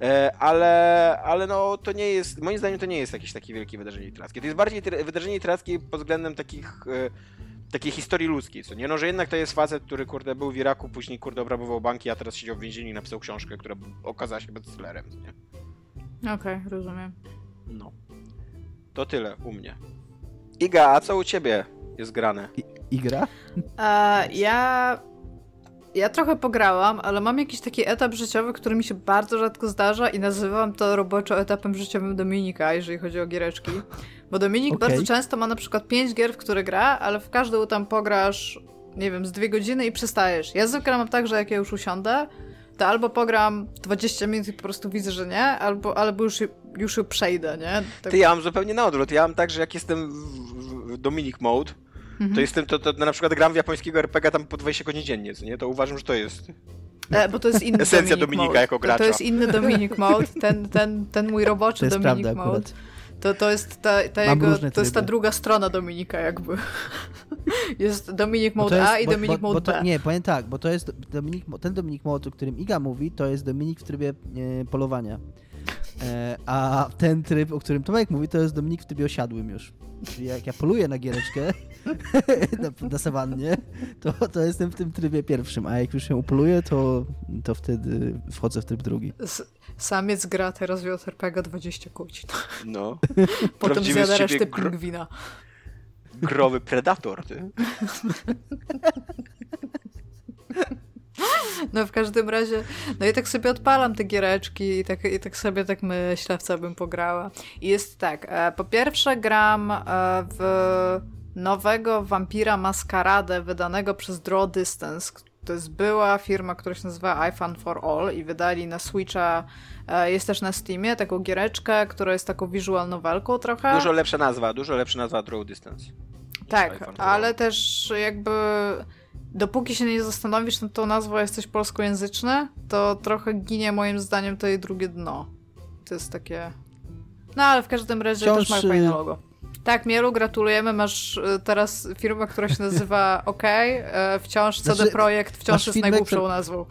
E, ale, ale no to nie jest, moim zdaniem to nie jest jakieś takie wielkie wydarzenie literackie. To jest bardziej wydarzenie literackie pod względem takich e, takiej historii ludzkiej, co nie? No, że jednak to jest facet, który, kurde, był w Iraku, później, kurde, obrabował banki, a teraz siedział w więzieniu i napisał książkę, która okazała się bestsellerem, nie? Okej, rozumiem. No. To tyle u mnie. Iga, a co u ciebie jest grane? Igra? E, ja. Ja trochę pograłam, ale mam jakiś taki etap życiowy, który mi się bardzo rzadko zdarza i nazywam to roboczo etapem życiowym Dominika, jeżeli chodzi o giereczki. Bo Dominik Okej. bardzo często ma na przykład 5 gier, w które gra, ale w każdą tam pograsz, nie wiem, z dwie godziny i przestajesz. Ja zwykle mam tak, że jak ja już usiądę, to albo pogram 20 minut i po prostu widzę, że nie, albo, albo już, już ją przejdę, nie? Tak, Ty, ja mam zupełnie na odwrót. Ja mam tak, że jak jestem w, Dominic Mode, Mhm. to jestem, to, to na przykład gram w japońskiego RPG tam po 20 godzin dziennie, co nie? To uważam, że to jest... E, bo to jest inny Esencja Dominic Dominika mode. jako To, gracza. to jest inny Dominic Mode, ten, ten, ten mój roboczy To jest Dominic prawda Mode. akurat. To, to jest ta, ta jego, to jest ta druga strona Dominika jakby. Jest Dominic Bo Mode to jest- A i bo- Dominic bo, Mode bo to, B. Nie, powiem tak, bo to jest Dominik, ten Dominik Mode, o którym Iga mówi, to jest Dominik w trybie e, polowania. E, a ten tryb, o którym Tomek mówi, to jest Dominik w trybie osiadłym już. Czyli jak ja poluję na giereczkę na, na sawannie, to, to jestem w tym trybie pierwszym, a jak już się upoluję, to, to wtedy wchodzę w tryb drugi. S- Samiec gra teraz w JRPG 20 godzin. No. Potem Prawdziwy zjada resztę gro- pingwina. Growy predator, ty. No w każdym razie, no i tak sobie odpalam te giereczki i tak, i tak sobie tak myślę, w co bym pograła. I jest tak, e, po pierwsze gram e, w nowego Vampira Maskaradę wydanego przez Draw Distance. To jest była firma, która się nazywa iFun for All i wydali na Switcha, e, jest też na Steamie, taką giereczkę, która jest taką visual novelką trochę. Dużo lepsza nazwa, dużo lepsza nazwa Draw Distance. Tak, ale też jakby dopóki się nie zastanowisz nad tą nazwą, jesteś polskojęzyczny, to trochę ginie moim zdaniem to jej drugie dno. To jest takie... No ale w każdym razie Wciąż, też ma fajne logo. Tak, Mielu, gratulujemy. Masz y, teraz firmę, która się nazywa OK. E, Wciąż CD Znaczy, Projekt wciąż jest firmę, najgłupszą która- nazwą.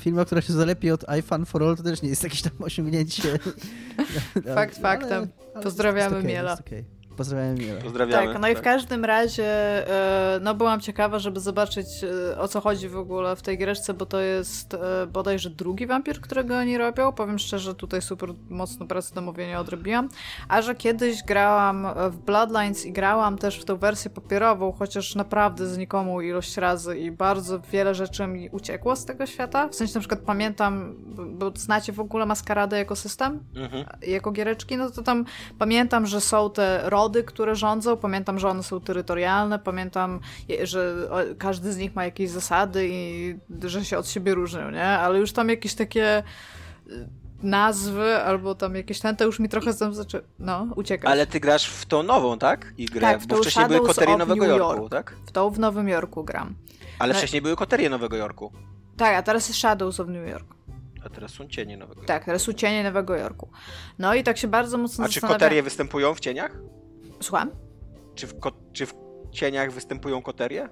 Firma, która się zalepi od iFun for All, to też nie jest jakieś tam osiągnięcie. Fakt faktem. Pozdrawiamy jest okej, Miela. jest okej. Pozdrawiamy Miela. Pozdrawiamy. Tak, no i w każdym razie e, no byłam ciekawa, żeby zobaczyć e, o co chodzi w ogóle w tej greczce, bo to jest e, bodajże drugi wampir, którego oni robią. Powiem szczerze, tutaj super mocno pracę domówienia odrobiłam. A że kiedyś grałam w Bloodlines i grałam też w tą wersję papierową, chociaż naprawdę znikomą ilość razy i bardzo wiele rzeczy mi uciekło z tego świata. W sensie na przykład pamiętam, bo znacie w ogóle Maskaradę jako system? Mhm. jako giereczki, no to tam pamiętam, że są te rody, które rządzą, pamiętam, że one są terytorialne, pamiętam, że każdy z nich ma jakieś zasady i że się od siebie różnią, nie? Ale już tam jakieś takie y, nazwy albo tam jakieś ten, to już mi trochę tam zaczę... no, uciekać. Ale ty grasz w tą nową, tak? I grę, Tak, w bo wcześniej były Shadows koterie of Nowego New Jorku, York. tak? W tą w Nowym Jorku gram. Ale No- wcześniej były koterie Nowego Jorku. Tak, a teraz jest Shadows of New York. A teraz są cienie Nowego Jorku. Tak, teraz są cienie Nowego Jorku. No i tak się bardzo mocno A czy koterie występują w cieniach? Słucham? Czy w, ko- czy w cieniach występują koterie?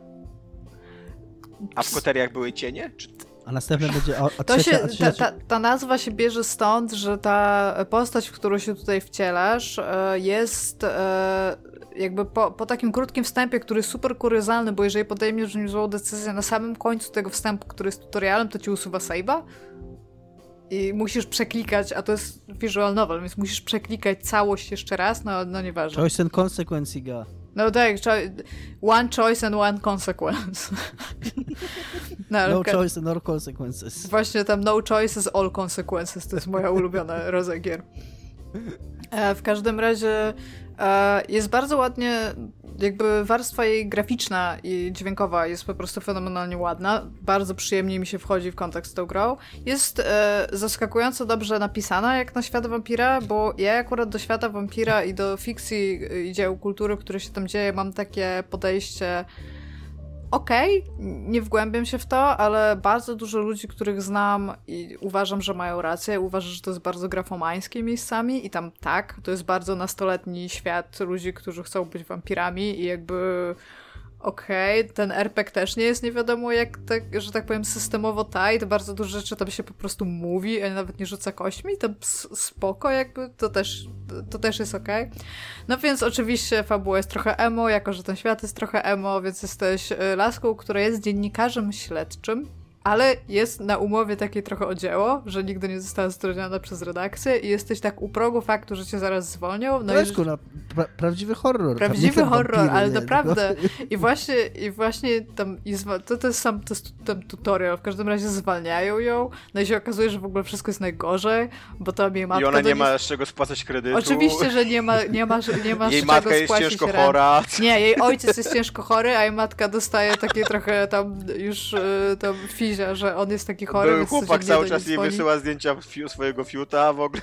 A w koteriach były cienie? Czy... A następne będzie. A, trzecia, się, a trzecia, ta, ta, ta nazwa się bierze stąd, że ta postać, w którą się tutaj wcielasz, e, jest e, jakby po, po takim krótkim wstępie, który jest super kuryzalny, bo jeżeli podejmiesz złą decyzję na samym końcu tego wstępu, który jest tutorialem, to ci usuwa save'a. I musisz przeklikać, a to jest visual novel, więc musisz przeklikać całość jeszcze raz, no, no nieważne. Choice and consequence, Iga. No tak, one choice and one consequence. no, No choice and all consequences. Właśnie tam no choices, all consequences to jest moja ulubiona rodzaj gier. E, w każdym razie e, jest bardzo ładnie, jakby warstwa jej graficzna i dźwiękowa jest po prostu fenomenalnie ładna. Bardzo przyjemnie mi się wchodzi w kontakt z tą grą. Jest e, zaskakująco dobrze napisana jak na świat wampira, bo ja akurat do świata wampira i do fikcji i dzieł kultury, które się tam dzieje, mam takie podejście okej, nie wgłębiam się w to, ale bardzo dużo ludzi, których znam i uważam, że mają rację, uważam, że to jest bardzo grafomańskie miejscami i tam tak, to jest bardzo nastoletni świat ludzi, którzy chcą być wampirami i jakby okej, ten RPG też nie jest nie wiadomo jak, tak, że tak powiem, systemowo tight, bardzo dużo rzeczy tam się po prostu mówi, a nawet nie rzuca kośćmi, to spoko jakby, to też, to też jest okej. No więc oczywiście fabuła jest trochę emo, jako że ten świat jest trochę emo, więc jesteś y, laską, która jest dziennikarzem śledczym, ale jest na umowie takiej trochę o dzieło, że nigdy nie została zatrudniona przez redakcję i jesteś tak u progu faktu, że cię zaraz zwolnią. No i Leszku, na pra, prawdziwy horror. Prawdziwy horror, wampiry, ale nie, naprawdę. I właśnie, i właśnie tam, i to, to jest sam to jest tam tutorial, w każdym razie zwalniają ją, no i się okazuje, że w ogóle wszystko jest najgorzej, bo tam jej matka I ona nie ma z czego spłacać kredytu. Oczywiście, że nie ma, nie ma, nie ma z Jej czego matka jest spłacić ciężko rent. chora. Nie, jej ojciec jest ciężko chory, a jej matka dostaje takie trochę tam już y, tam fizia, że on jest taki chory, Był chłopak cały czas jej wysyła zdjęcia fiu, swojego fiuta w ogóle.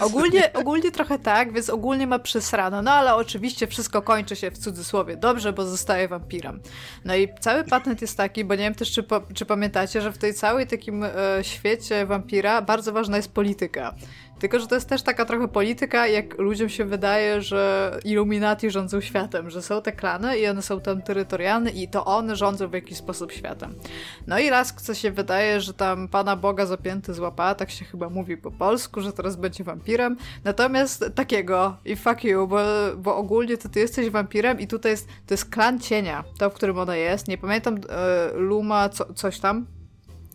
Ogólnie, ogólnie trochę tak, więc ogólnie ma przesrano. No ale oczywiście wszystko kończy się w cudzysłowie dobrze, bo zostaje wampirem. No i cały patent jest taki, bo nie wiem też, czy, po, czy pamiętacie, że w tej całej takim e, świecie wampira bardzo ważna jest polityka. Tylko, że to jest też taka trochę polityka, jak ludziom się wydaje, że Illuminati rządzą światem, że są te klany i one są tam terytorialne i to one rządzą w jakiś sposób światem. No i raz, co się wydaje, że tam Pana Boga zapięty złapała, tak się chyba mówi po polsku, że teraz będzie wampirem. Natomiast takiego i fuck you, bo, bo ogólnie to ty jesteś wampirem i tutaj jest, to jest klan cienia, to w którym ona jest. Nie pamiętam, e, Luma, co, coś tam.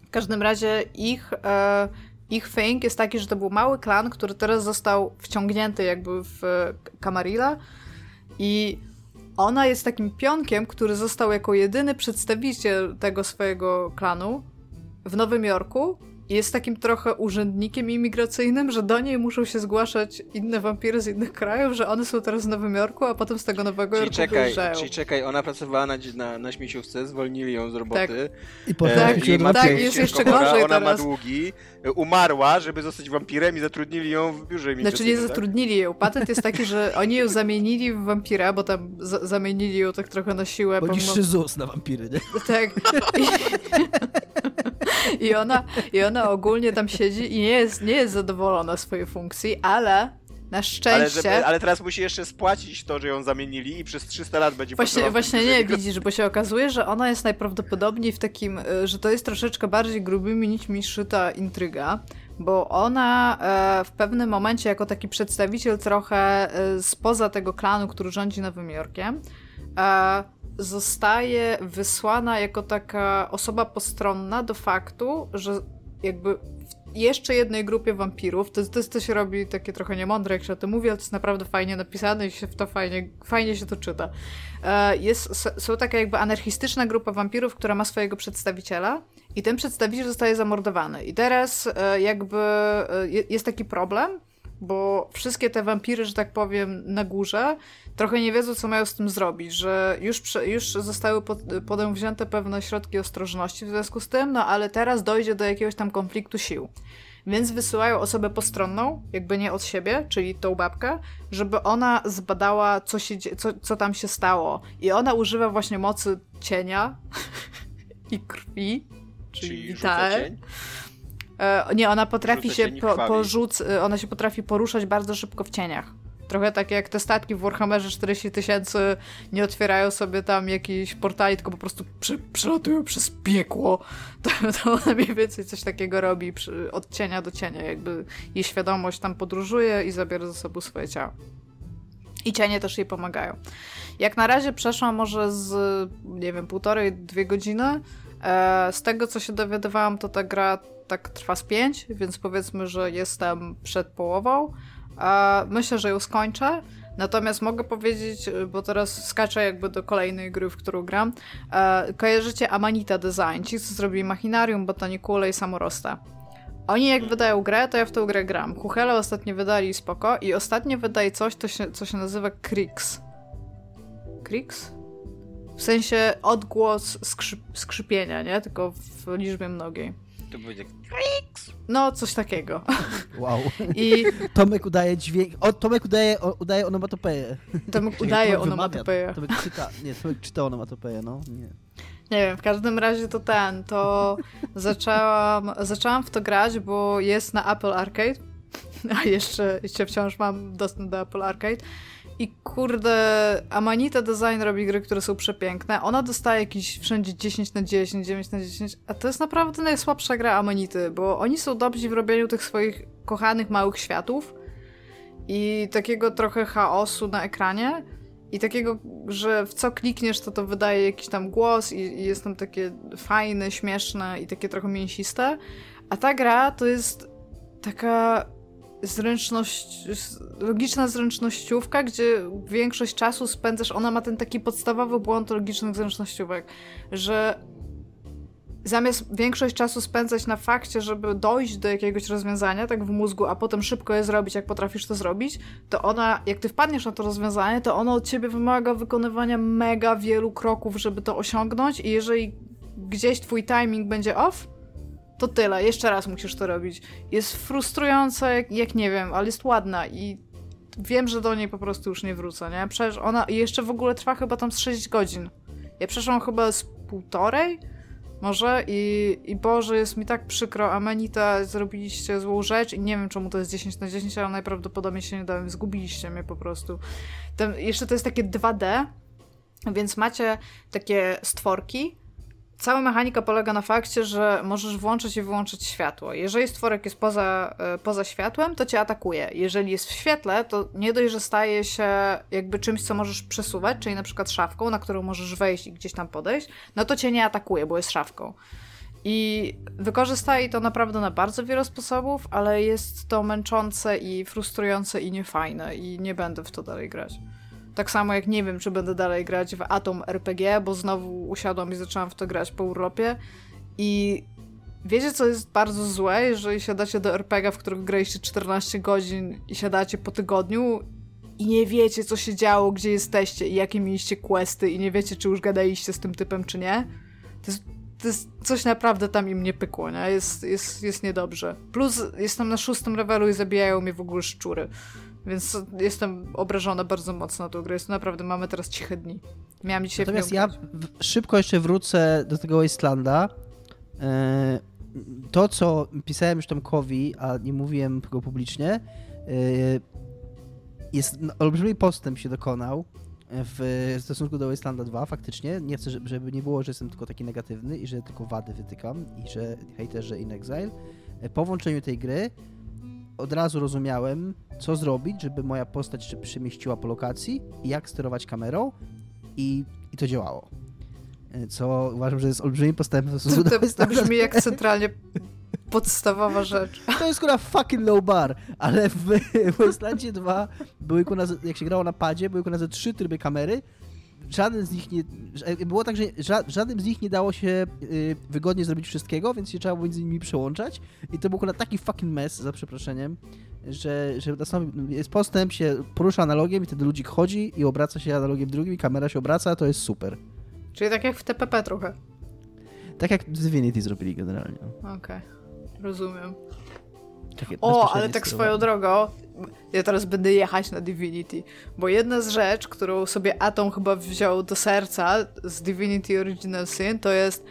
W każdym razie ich, e, ich thing jest taki, że to był mały klan, który teraz został wciągnięty jakby w e, Camarilla. I ona jest takim pionkiem, który został jako jedyny przedstawiciel tego swojego klanu w Nowym Jorku jest takim trochę urzędnikiem imigracyjnym, że do niej muszą się zgłaszać inne wampiry z innych krajów, że one są teraz w Nowym Jorku, a potem z tego Nowego Czyli Jorku czekaj, wyjeżdżają. czyli czekaj, ona pracowała na, na, na śmieciówce, zwolnili ją z roboty. I potem Tak, wróciła i ma tak, jest jeszcze gorzej Ona ma teraz. długi, e, umarła, żeby zostać wampirem i zatrudnili ją w biurze Znaczy nie tak? zatrudnili ją. Patent jest taki, że oni ją zamienili w wampira, bo tam za- zamienili ją tak trochę na siłę. Bo pomimo- niższy ZUS na wampiry, nie? Tak. I, I, ona, I ona ogólnie tam siedzi i nie jest, nie jest zadowolona swojej funkcji, ale na Ale, szczęście... żeby, ale teraz musi jeszcze spłacić to, że ją zamienili i przez 300 lat będzie Właśnie, właśnie nie, widzisz, bo się okazuje, że ona jest najprawdopodobniej w takim, y, że to jest troszeczkę bardziej grubymi nićmi szyta intryga, bo ona e, w pewnym momencie jako taki przedstawiciel trochę e, spoza tego klanu, który rządzi Nowym Jorkiem, e, zostaje wysłana jako taka osoba postronna do faktu, że jakby w jeszcze jednej grupie wampirów, to, to, to się robi takie trochę niemądre, jak się o tym mówi, ale to jest naprawdę fajnie napisane i się w to fajnie, fajnie się to czyta. E, Jest, są taka jakby anarchistyczna grupa wampirów, która ma swojego przedstawiciela i ten przedstawiciel zostaje zamordowany. I teraz e, jakby e, je- jest taki problem, bo wszystkie te wampiry, że tak powiem, na górze trochę nie wiedzą, co mają z tym zrobić, że już, już zostały pod, podjęte pewne środki ostrożności w związku z tym, no ale teraz dojdzie do jakiegoś tam konfliktu sił. Więc wysyłają osobę postronną, jakby nie od siebie, czyli tą babkę, żeby ona zbadała, co, się, co, co tam się stało. I ona używa właśnie mocy cienia i krwi, czyli, Czyli rzuca cień. E, nie, ona potrafi się i po, porzuc, e, ona się potrafi poruszać bardzo szybko w cieniach. Trochę tak jak te statki w Warhammerze 40 tysięcy nie otwierają sobie tam jakiś portali, tylko po prostu prze, przelatują przez piekło. To, to ona mniej więcej coś takiego robi przy, od cienia do cienia. Jakby jej świadomość tam podróżuje i zabiera ze sobą swoje ciało. I cienie też jej pomagają. Jak na razie przeszłam może z, nie wiem, półtorej, dwie godziny. E, z tego, co się dowiadywałam, to ta gra tak trwa z pięć, więc powiedzmy, że jestem przed połową. Myślę, że ją skończę. Natomiast mogę powiedzieć, bo teraz skaczę jakby do kolejnej gry, w którą gram. E, kojarzycie Amanita Design, ci, co zrobili Machinarium, Botanicule i Samorosta. Oni jak wydają grę, to ja w tą grę gram. Huchele ostatnio wydali spoko i ostatnio wydaje coś, się, co się nazywa Krix. Krix? W sensie odgłos skrzyp, skrzypienia, nie? Tylko w liczbie mnogiej. To będzie No, coś takiego. Wow. I Tomek udaje dźwięk. O, Tomek udaje, o, udaje onomatopeję. to mi Czyli udaje Tomek onomatopeję. Tomek czyta, nie, Tomek czyta onomatopeję, no. Nie. Nie wiem, w każdym razie to ten, to zaczęłam, zaczęłam w to grać, bo jest na Apple Arcade, a jeszcze, jeszcze wciąż mam dostęp do Apple Arcade i kurde, Amanita Design robi gry, które są przepiękne. Ona dostaje jakieś wszędzie 10 na 10, 9 na 10, a to jest naprawdę najsłabsza gra Amanity, bo oni są dobrzy w robieniu tych swoich kochanych małych światów i takiego trochę chaosu na ekranie, i takiego, że w co klikniesz, to to wydaje jakiś tam głos i, i jest tam takie fajne, śmieszne i takie trochę mięsiste. A ta gra to jest taka zręczność, logiczna zręcznościówka, gdzie większość czasu spędzasz, ona ma ten taki podstawowy błąd logicznych zręcznościówek, że zamiast większość czasu spędzać na fakcie, żeby dojść do jakiegoś rozwiązania, tak w mózgu, a potem szybko je zrobić, jak potrafisz to zrobić, to ona, jak ty wpadniesz na to rozwiązanie, to ono od ciebie wymaga wykonywania mega wielu kroków, żeby to osiągnąć i jeżeli gdzieś twój timing będzie off, to tyle, jeszcze raz musisz to robić. Jest frustrująca, jak, jak nie wiem, ale jest ładna i wiem, że do niej po prostu już nie wrócę, nie? Przecież ona jeszcze w ogóle trwa chyba tam z 6 godzin. Ja przeszłam chyba z półtorej, może i, i Boże, jest mi tak przykro, Amanita, zrobiliście złą rzecz i nie wiem, czemu to jest 10 na 10, ale najprawdopodobniej się nie dałem, zgubiliście mnie po prostu. Ten, jeszcze to jest takie 2D, więc macie takie stworki. Cała mechanika polega na fakcie, że możesz włączyć i wyłączyć światło. Jeżeli stworek jest poza, e, poza światłem, to cię atakuje. Jeżeli jest w świetle, to nie dość, że staje się jakby czymś, co możesz przesuwać, czyli na przykład szafką, na którą możesz wejść i gdzieś tam podejść, no to cię nie atakuje, bo jest szafką. I wykorzystaje to naprawdę na bardzo wiele sposobów, ale jest to męczące i frustrujące i niefajne i nie będę w to dalej grać. Tak samo jak nie wiem, czy będę dalej grać w Atom RPG, bo znowu usiadłam i zaczęłam w to grać po urlopie i Wiecie, co jest bardzo złe, jeżeli siadacie do RPG, w którym graliście 14 godzin i siadacie po tygodniu i nie wiecie, co się działo, gdzie jesteście i jakie mieliście questy i nie wiecie, czy już gadaliście z tym typem, czy nie. To jest, to jest coś naprawdę tam im nie pykło, nie? Jest, jest, jest niedobrze. Plus jestem na szóstym levelu i zabijają mnie w ogóle szczury. Więc jestem obrażona bardzo mocno na tą grę. Jest naprawdę, mamy teraz ciche dni. Miałam dzisiaj Natomiast ja w, szybko jeszcze wrócę do tego Wastelanda. E, to, co pisałem już Tomkowi, a nie mówiłem tego publicznie, e, jest no, olbrzymi postęp się dokonał w stosunku do Wastelanda 2, faktycznie. Nie chcę, żeby nie było, że jestem tylko taki negatywny i że tylko wady wytykam i że hejterzy In Exile. E, po włączeniu tej gry od razu rozumiałem, co zrobić, żeby moja postać się przemieściła po lokacji jak sterować kamerą i, i to działało. E, co uważam, że jest olbrzymim postępem. To, to, to brzmi jak centralnie podstawowa rzecz. To jest kurwa fucking low bar, ale w Wastelandzie 2 były kurwa, jak się grało na padzie, były kurwa trzy tryby kamery, żaden z nich nie. Było tak, że żadnym z nich nie dało się y, wygodnie zrobić wszystkiego, więc się trzeba było między nimi przełączać. I to był akurat taki fucking mess, za przeproszeniem, że, że jest postęp, się porusza analogiem i wtedy ludzik chodzi i obraca się analogiem drugim i kamera się obraca, to jest super. Czyli tak jak w TPP trochę. Tak jak Divinity zrobili generalnie. Okej, okay. rozumiem. Takie o, ale tak swoją drogą, ja teraz będę jechać na Divinity, bo jedna z rzeczy, którą sobie Atom chyba wziął do serca z Divinity Original Sin, to jest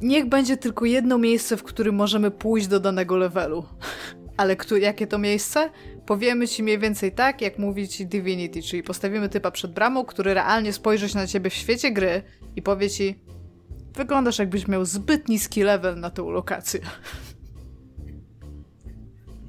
niech będzie tylko jedno miejsce, w którym możemy pójść do danego levelu. Ale kto, jakie to miejsce? Powiemy ci mniej więcej tak, jak mówi ci Divinity, czyli postawimy typa przed bramą, który realnie spojrzy się na ciebie w świecie gry i powie ci wyglądasz jakbyś miał zbyt niski level na tą lokację.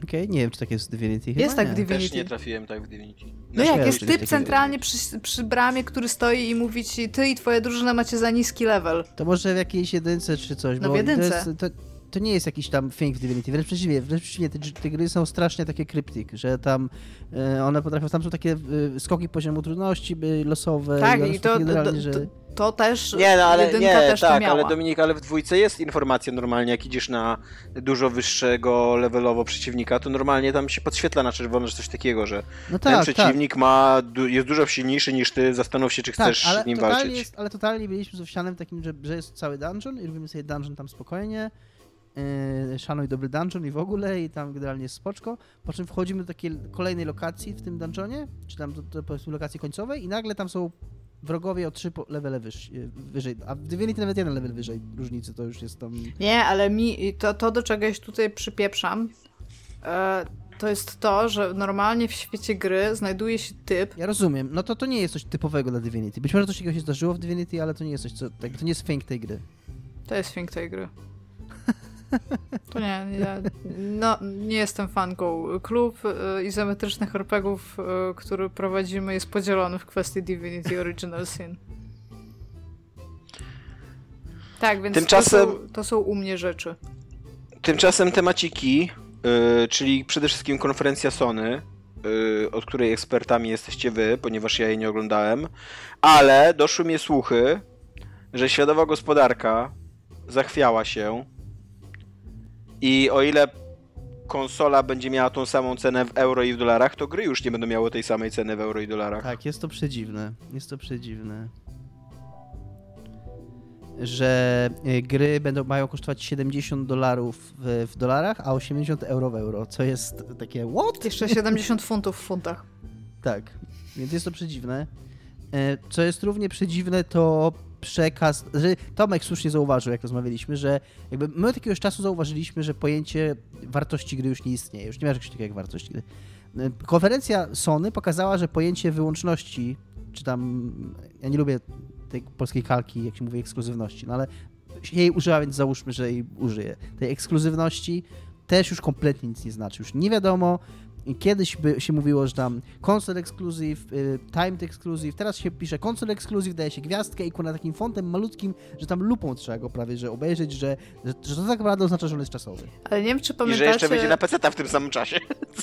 Okej, okay, nie wiem, czy tak jest w Divinity. Chyba jest tak nie. w Divinity. Też nie trafiłem tak w Divinity. No, jak jest typ centralnie przy, przy, bramie, który stoi i mówi ci, ty i twoja drużyna macie za niski level. To może w jakiejś jedynce czy coś. No w jedynce. To, jest, to, to, nie jest jakiś tam thing w Divinity, wręcz przeciwnie, wręcz przeciwnie, te, te gry są strasznie takie kryptyk, że tam e, one potrafią, tam są takie e, skoki poziomu trudności losowe. Tak, i, i to, to, że... to, to też nie, no, ale, jedynka nie, też tak, ale Dominik, ale w dwójce jest informacja normalnie, jak idziesz na dużo wyższego levelowo przeciwnika, to normalnie tam się podświetla na czerwono, że coś takiego, że no tak, ten przeciwnik tak. ma, jest dużo silniejszy niż ty, zastanów się, czy tak, chcesz ale nim walczyć. Jest, ale totalnie byliśmy z Owsianem takim, że, że jest cały dungeon i robimy sobie dungeon tam spokojnie, Yy, szanuj dobry dungeon i w ogóle i tam generalnie jest spoczko, po czym wchodzimy do takiej kolejnej lokacji w tym dungeonie, czy tam do, do powiedzmy lokacji końcowej i nagle tam są wrogowie o trzy levele wyżej, wyżej, a w Divinity nawet jeden level wyżej różnicy, to już jest tam... Nie, ale mi to, to do czegoś tutaj przypieprzam, e, to jest to, że normalnie w świecie gry znajduje się typ... Ja rozumiem, no to to nie jest coś typowego dla Divinity. Być może coś takiego się zdarzyło w Divinity, ale to nie jest coś, co, tak, to nie jest fink tej gry. To jest fink tej gry. To nie, ja no, nie jestem fanką. Klub y, izometrycznych RPGów, y, który prowadzimy, jest podzielony w kwestii Divinity Original Sin. Tak, więc Tymczasem, to, są, to są u mnie rzeczy. Tymczasem temaciki, yy, czyli przede wszystkim konferencja Sony, yy, od której ekspertami jesteście wy, ponieważ ja jej nie oglądałem, ale doszły mnie słuchy, że światowa gospodarka zachwiała się i o ile konsola będzie miała tą samą cenę w euro i w dolarach, to gry już nie będą miały tej samej ceny w euro i dolarach. Tak, jest to przedziwne. Jest to przedziwne. Że e, gry będą, mają kosztować 70 dolarów w, w, dolarach, a 80 euro w euro, co jest takie what? Jeszcze 70 funtów w funtach. Tak, więc jest to przedziwne. E, co jest równie przedziwne, to przekaz, że Tomek słusznie zauważył, jak rozmawialiśmy, że jakby my od jakiegoś czasu zauważyliśmy, że pojęcie wartości gry już nie istnieje, już nie ma czegoś takiego jak wartość gry. Konferencja Sony pokazała, że pojęcie wyłączności, czy tam, ja nie lubię tej polskiej kalki, jak się mówi, ekskluzywności, no ale jej użyła, więc załóżmy, że jej użyję. Tej ekskluzywności też już kompletnie nic nie znaczy. Już nie wiadomo, kiedyś by się mówiło, że tam console exclusive, y, timed exclusive, teraz się pisze console exclusive, daje się gwiazdkę i na takim fontem malutkim, że tam lupą trzeba go prawie, że obejrzeć, że, że, że to tak naprawdę oznacza, że on jest czasowy. Ale nie wiem, czy I pamiętacie... że jeszcze będzie na PC w tym samym czasie.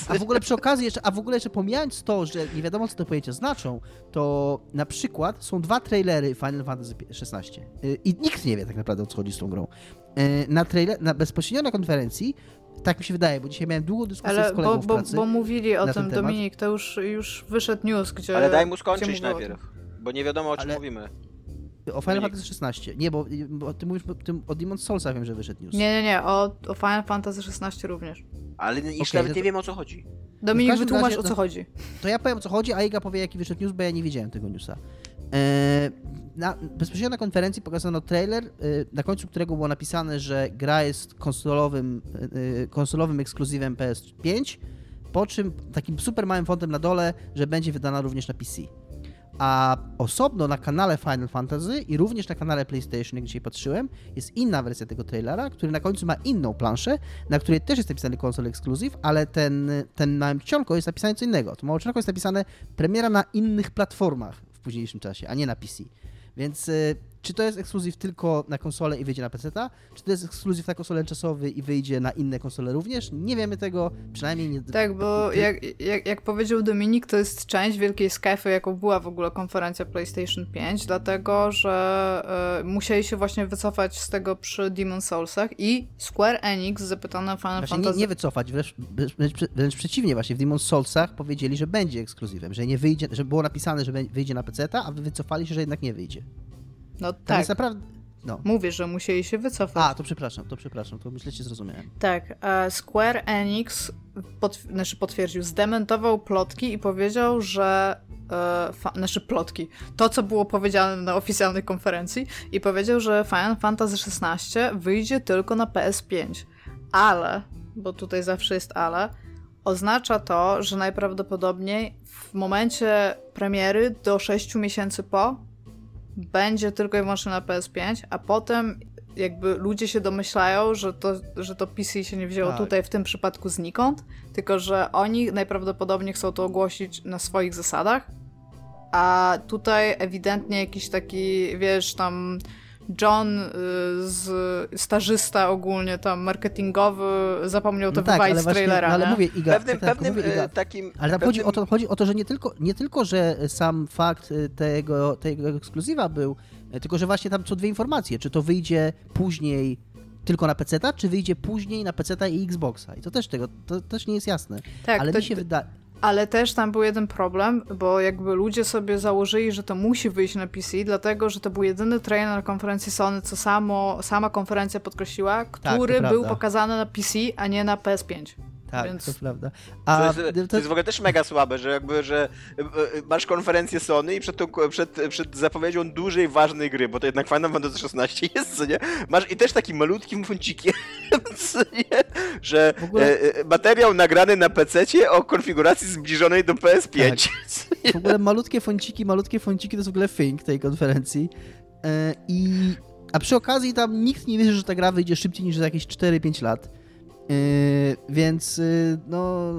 A w ogóle przy okazji jeszcze, a w ogóle jeszcze pomijając to, że nie wiadomo co te pojęcia znaczą, to na przykład są dwa trailery Final Fantasy XVI y, i nikt nie wie tak naprawdę o co chodzi z tą grą. Y, Na trailer, na bezpośrednio na konferencji, tak mi się wydaje, bo dzisiaj miałem długą dyskusję Ale z kolegą bo, w bo, pracy. bo mówili o tym. Dominik, to już, już wyszedł news, gdzie... Ale daj mu skończyć najpierw. Bo nie wiadomo o czym Ale- mówimy. O Final Dominik. Fantasy XVI. Nie, bo, bo ty mówisz o tym o Demon's Soulsa wiem, że wyszedł news. Nie, nie, nie, o, o Final Fantasy XVI również. Ale już Okej, nawet no nie to- wiem o co chodzi. Dominik, każdym wytłumacz razie, o co no- chodzi. To ja powiem o co chodzi, a Iga powie jaki wyszedł news, bo ja nie widziałem tego newsa. Eee, na, bezpośrednio na konferencji pokazano trailer, e, na końcu którego było napisane, że gra jest konsolowym, e, e, konsolowym ekskluzywem PS5, po czym takim super małym fontem na dole, że będzie wydana również na PC. A osobno na kanale Final Fantasy i również na kanale PlayStation, jak dzisiaj patrzyłem, jest inna wersja tego trailera, który na końcu ma inną planszę, na której też jest napisany konsol exclusive, ale ten, ten małym czcionko jest napisane co innego. To małe czcionko jest napisane premiera na innych platformach w późniejszym czasie, a nie na PC. Więc y, czy to jest ekskluzyw tylko na konsolę i wyjdzie na PC, czy to jest ekskluzyw na konsolę czasowy i wyjdzie na inne konsole również? Nie wiemy tego, przynajmniej nie... Tak, bo jak, jak, jak powiedział Dominik, to jest część wielkiej skefy, jaką była w ogóle konferencja PlayStation 5, dlatego że e, musieli się właśnie wycofać z tego przy Demon Soulsach i Square Enix zapytano Final Właśnie nie, Fantasy... nie wycofać, wręcz, wręcz, wręcz przeciwnie właśnie, w Demon's Soulsach powiedzieli, że będzie ekskluzywem, że nie wyjdzie, że było napisane, że wyjdzie na PC, a wycofali się, że jednak nie wyjdzie. No Tam tak, jest naprawdę... No. mówię, że musieli się wycofać. A, to przepraszam, to przepraszam, to myślę, że zrozumiałem. Tak, Square Enix pot, znaczy potwierdził, zdementował plotki i powiedział, że e, fa, znaczy plotki, to co było powiedziane na oficjalnej konferencji i powiedział, że Final Fantasy XVI wyjdzie tylko na PS5, ale, bo tutaj zawsze jest ale, oznacza to, że najprawdopodobniej w momencie premiery do 6 miesięcy po będzie tylko i wyłącznie na PS5, a potem jakby ludzie się domyślają, że to, że to PC się nie wzięło Tak. tutaj w tym przypadku znikąd, tylko że oni najprawdopodobniej chcą to ogłosić na swoich zasadach, a tutaj ewidentnie jakiś taki, wiesz, tam John y, z stażysta ogólnie tam marketingowy zapomniał to No tak, wywalić z trailera, no, ale mówię, Iga, Pewnym, tak, tak, pewnym mówię, Iga, takim... Ale tam pewnym... chodzi o, to, chodzi o to, że nie tylko, nie tylko, że sam fakt y, tego, tego ekskluzywa był, y, tylko że właśnie tam są dwie informacje, czy to wyjdzie później tylko na PC, czy wyjdzie później na PC i Xboxa. I to też tego, to też nie jest jasne. Tak, ale to, mi się wydaje. Ale też tam był jeden problem, bo jakby ludzie sobie założyli, że to musi wyjść na PC, dlatego że to był jedyny trailer na konferencji Sony, co samo, sama konferencja podkreśliła, który to był pokazany na PC, a nie na PS5. Tak, Więc- to prawda. To A jest, to, to jest w ogóle też mega słabe, że jakby, że e, e, masz konferencję Sony i przed, tą, przed, przed zapowiedzią dużej, ważnej gry, bo to jednak Final Fantasy XVI jest, co nie? Masz i też takim malutkim funcikiem, co nie? Że ogóle- e, materiał nagrany na PC o konfiguracji zbliżonej do PS5. w ogóle malutkie fonciki, malutkie fonciki to jest w ogóle thing tej konferencji. I, a przy okazji tam nikt nie wierzy, że ta gra wyjdzie szybciej niż za jakieś 4-5 lat. E, więc y, no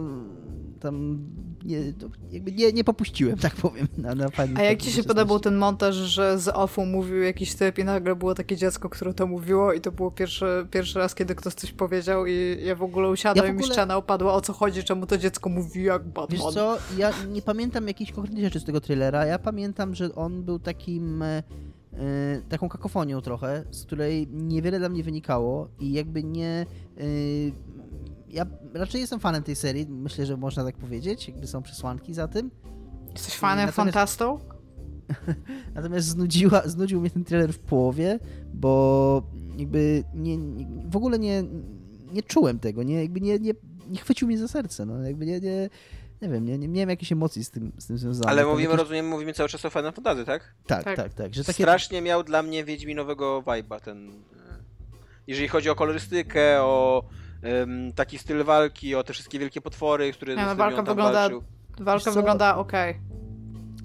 tam nie, jakby nie, nie popuściłem, tak powiem, na, na Final A jak ci się podobał 16. ten montaż, że z offu mówił jakiś typ i nagle było takie dziecko, które to mówiło i to było pierwszy, pierwszy raz, kiedy ktoś coś powiedział i ja w ogóle usiadłem Ja w i mi ogóle- ściana opadła, o co chodzi, czemu to dziecko mówi jak Batman. Wiesz co, ja nie pamiętam jakichś konkretnych rzeczy z tego trailera. Ja pamiętam, że on był takim. E, taką kakofonią trochę, z której niewiele dla mnie wynikało i jakby nie. E, ja raczej jestem fanem tej serii, myślę, że można tak powiedzieć, jakby są przesłanki za tym. Jesteś fanem Natomiast- fantastą? Natomiast znudziła, znudził mnie ten trailer w połowie, bo jakby nie, nie, w ogóle nie, nie czułem tego, nie, jakby nie, nie, nie chwycił mnie za serce, no jakby nie, nie, nie wiem, nie, nie miałem jakiejś emocji z tym, z tym związanych. Ale mówimy, jakieś- rozumiem, mówimy cały czas o Final Fantasy, tak? Tak, Tak. tak, tak, że takie... Strasznie miał dla mnie Wiedźminowego vibe'a ten... e, Jeżeli chodzi o kolorystykę, o em, taki styl walki, o te wszystkie wielkie potwory, które Nie, no, z którymi walka wygląda- walczył. Walka co? wygląda okej.